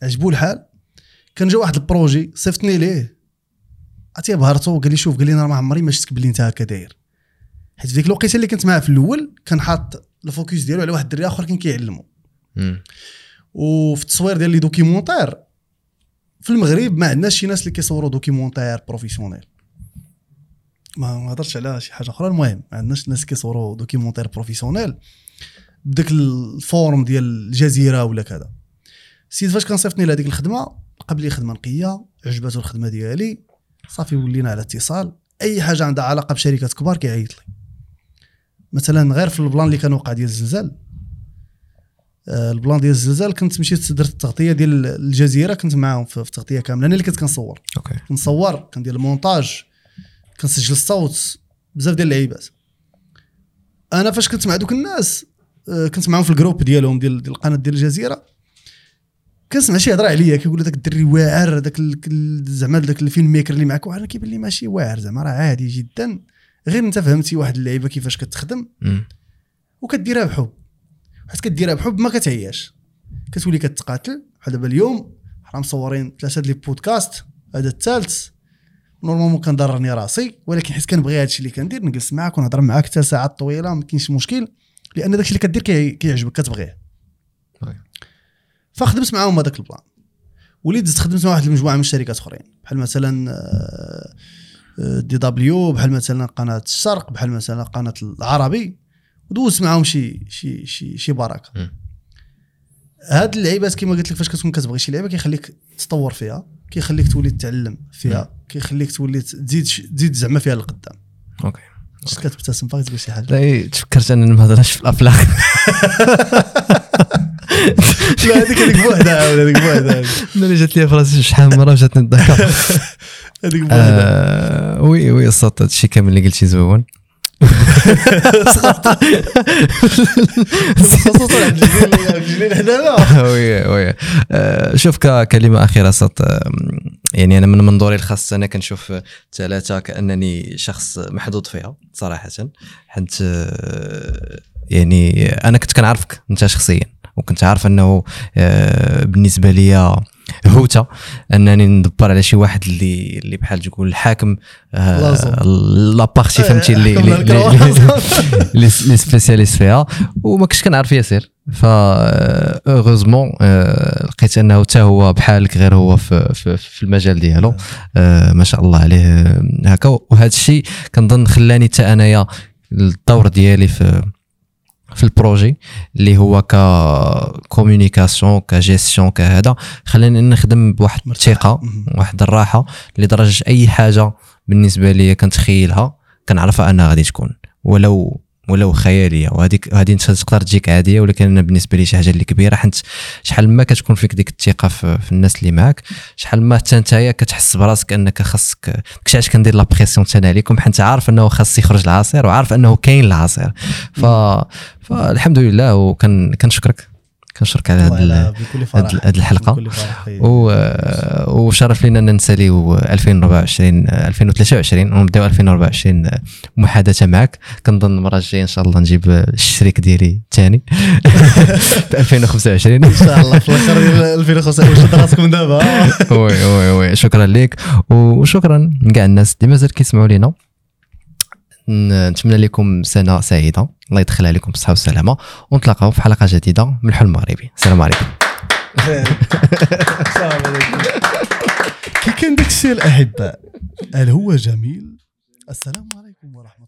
عجبو الحال. كان جا واحد ال projet صيفطني ليه. عرفتي بهرته وقال لي شوف قال لي أنا ما عمري ما شفتك بلي أنت هكا داير. حيت ديك الوقيته اللي كنت معاه في الأول كان حاط ال focus ديالو على واحد الدري آخر كان كيعلمو. وفي التصوير ديال les documentaires في المغرب ما عندناش شي ناس اللي كيصوروا documentaire professionnel. ما ما هضرتش على شي حاجة أخرى. المهم ما عندناش ناس كيصوروا documentaire professionnel. بداك ال forme ديال الجزيرة ولا كذا. السيد فاش كان صيفطني لهذيك الخدمة قبل لي خدمة نقية عجباتو الخدمة ديالي صافي ولينا على اتصال. أي حاجة عندها علاقة بشركات كبار كيعيط لي. مثلا غير في ال plan اللي كان وقع ديال الزلزال. آه، ال plan ديال الزلزال كنت مشيت درت التغطية ديال الجزيرة كنت معاهم في التغطية كاملة. أنا اللي كنت كنصور. okay. كنصور كندير المونتاج كنسجل الصوت بزاف ديال اللعيبات. أنا فاش كنت مع دوك الناس كنت معاهم في ال groupe ديالهم ديال القناة ديال الجزيرة. كنسمع شي هضره عليا كيقول لي داك الدري واعر داك زعما داك ال filmmaker اللي معك وأنا كيبان لي ماشي واعر زعما راه عادي جدا. غير انت فهمتي واحد اللعيبة كيفاش كتخدم. وكديرها بحب. حيت كديرها بحب ما كتعياش. كتولي كتقاتل. بحال دابا اليوم حنا مصورين ثلاثة ديال البودكاست هذا الثالث. normalement كنضرني راسي ولكن حيت كنبغي هادشي اللي كندير نجلس معاك ونهضر معاك حتى ساعات طويلة ما كاينش مشكل. لأن داكشي اللي كدير كي- كيعجبك كتبغيه. فخدمت معاهم هذاك ال plan. وليت زدت خدمت مع واحد المجموعة من الشركات أخرين. بحال مثلا آه، آه، DW بحال مثلا قناة الشرق بحال مثلا قناة العربي. ودوزت معاهم شي شي شي شي بركة. هاد اللعيبات كما قلت لك فاش كتكون كتبغي شي لعيبة كيخليك تطور فيها كيخليك تولي تتعلم فيها كيخليك تولي تزيد تزيد زعما فيها لقدام okay. شفت كتبتسم باغي تقول شي حاجة لا تفكرت انني ما هضرش في الافلاق لا هذيك هذيك بوحدها عاود هذيك بوحدها ملي جات لي فراسي شحال من مره جاتني الضحكه هذيك بوحدها آه، oui oui الصوت هادشي كامل اللي قلتي زوون خصوصا عند وي وي آه، شوف ككلمه اخيره صوت آه، يعني أنا من منظوري الخاص أنا كنشوف ثلاثة كأنني شخص محظوظ فيها صراحة. حيت آه، يعني أنا كنت كنعرفك أنت شخصيا وكنت عارف أنه آه، بالنسبة لي هوته أنني ندبر على شي واحد اللي اللي بحال تقول الحاكم لازم. la partie فهمتي اللي حكم اللي- اللي- spécialiste فيها. وما كنتش كنعرف ياسر ف heureusement لقيت أنه حتى هو بحالك غير هو في, في, في المجال ديالو. آه، ما شاء الله عليه آه، هكا. وهذا الشيء كنظن خلاني حتى أنايا الدور ديالي في في ال projet اللي هو ك communication كجيستيون كهذا خلاني نخدم بواحد. الثقة. واحد الراحة لدرجة أي حاجة بالنسبة لي كنتخيلها كنعرفها أنها غادي تكون ولو ولو خياليه وهذيك هذه انت تقدر تجيك عادية ولكن أنا بالنسبة لي شي حاجة اللي كبيرة حيت شحال ما كتكون فيك ديك الثقة في, في الناس اللي معاك شحال ما حتى نتايا كتحس براسك أنك خاصك داكشي علاش كندير la pression حتى أنا عليكم حيت عارف أنه خاص يخرج العصير وعارف أنه كاين العصير. ف... فالحمد لله وكن كنشكرك على. بكل فرح. و... وشرف لينا أن نساليو 2024 2023 ونبداو 2024 محادثة معك. كنظن المرة الجاية إن شاء الله نجيب الشريك ديالي الثاني في 2025 إن شاء الله في الآخر ديال 2025 شد راسكم دابا. [LAUGHS] oui oui oui. شكرا لك. وشكرا لكاع الناس اللي مازال كيسمعوا لينا. نتمنى لكم سنة سعيدة. الله يدخل عليكم بالصحة والسلامة. ونتلاقاو في حلقة جديدة من الحلم المغربي. السلام عليكم. [LAUGHS] السلام عليكم. كي كان داك الشيء الأحباء هل هو جميل؟ السلام عليكم ورحمة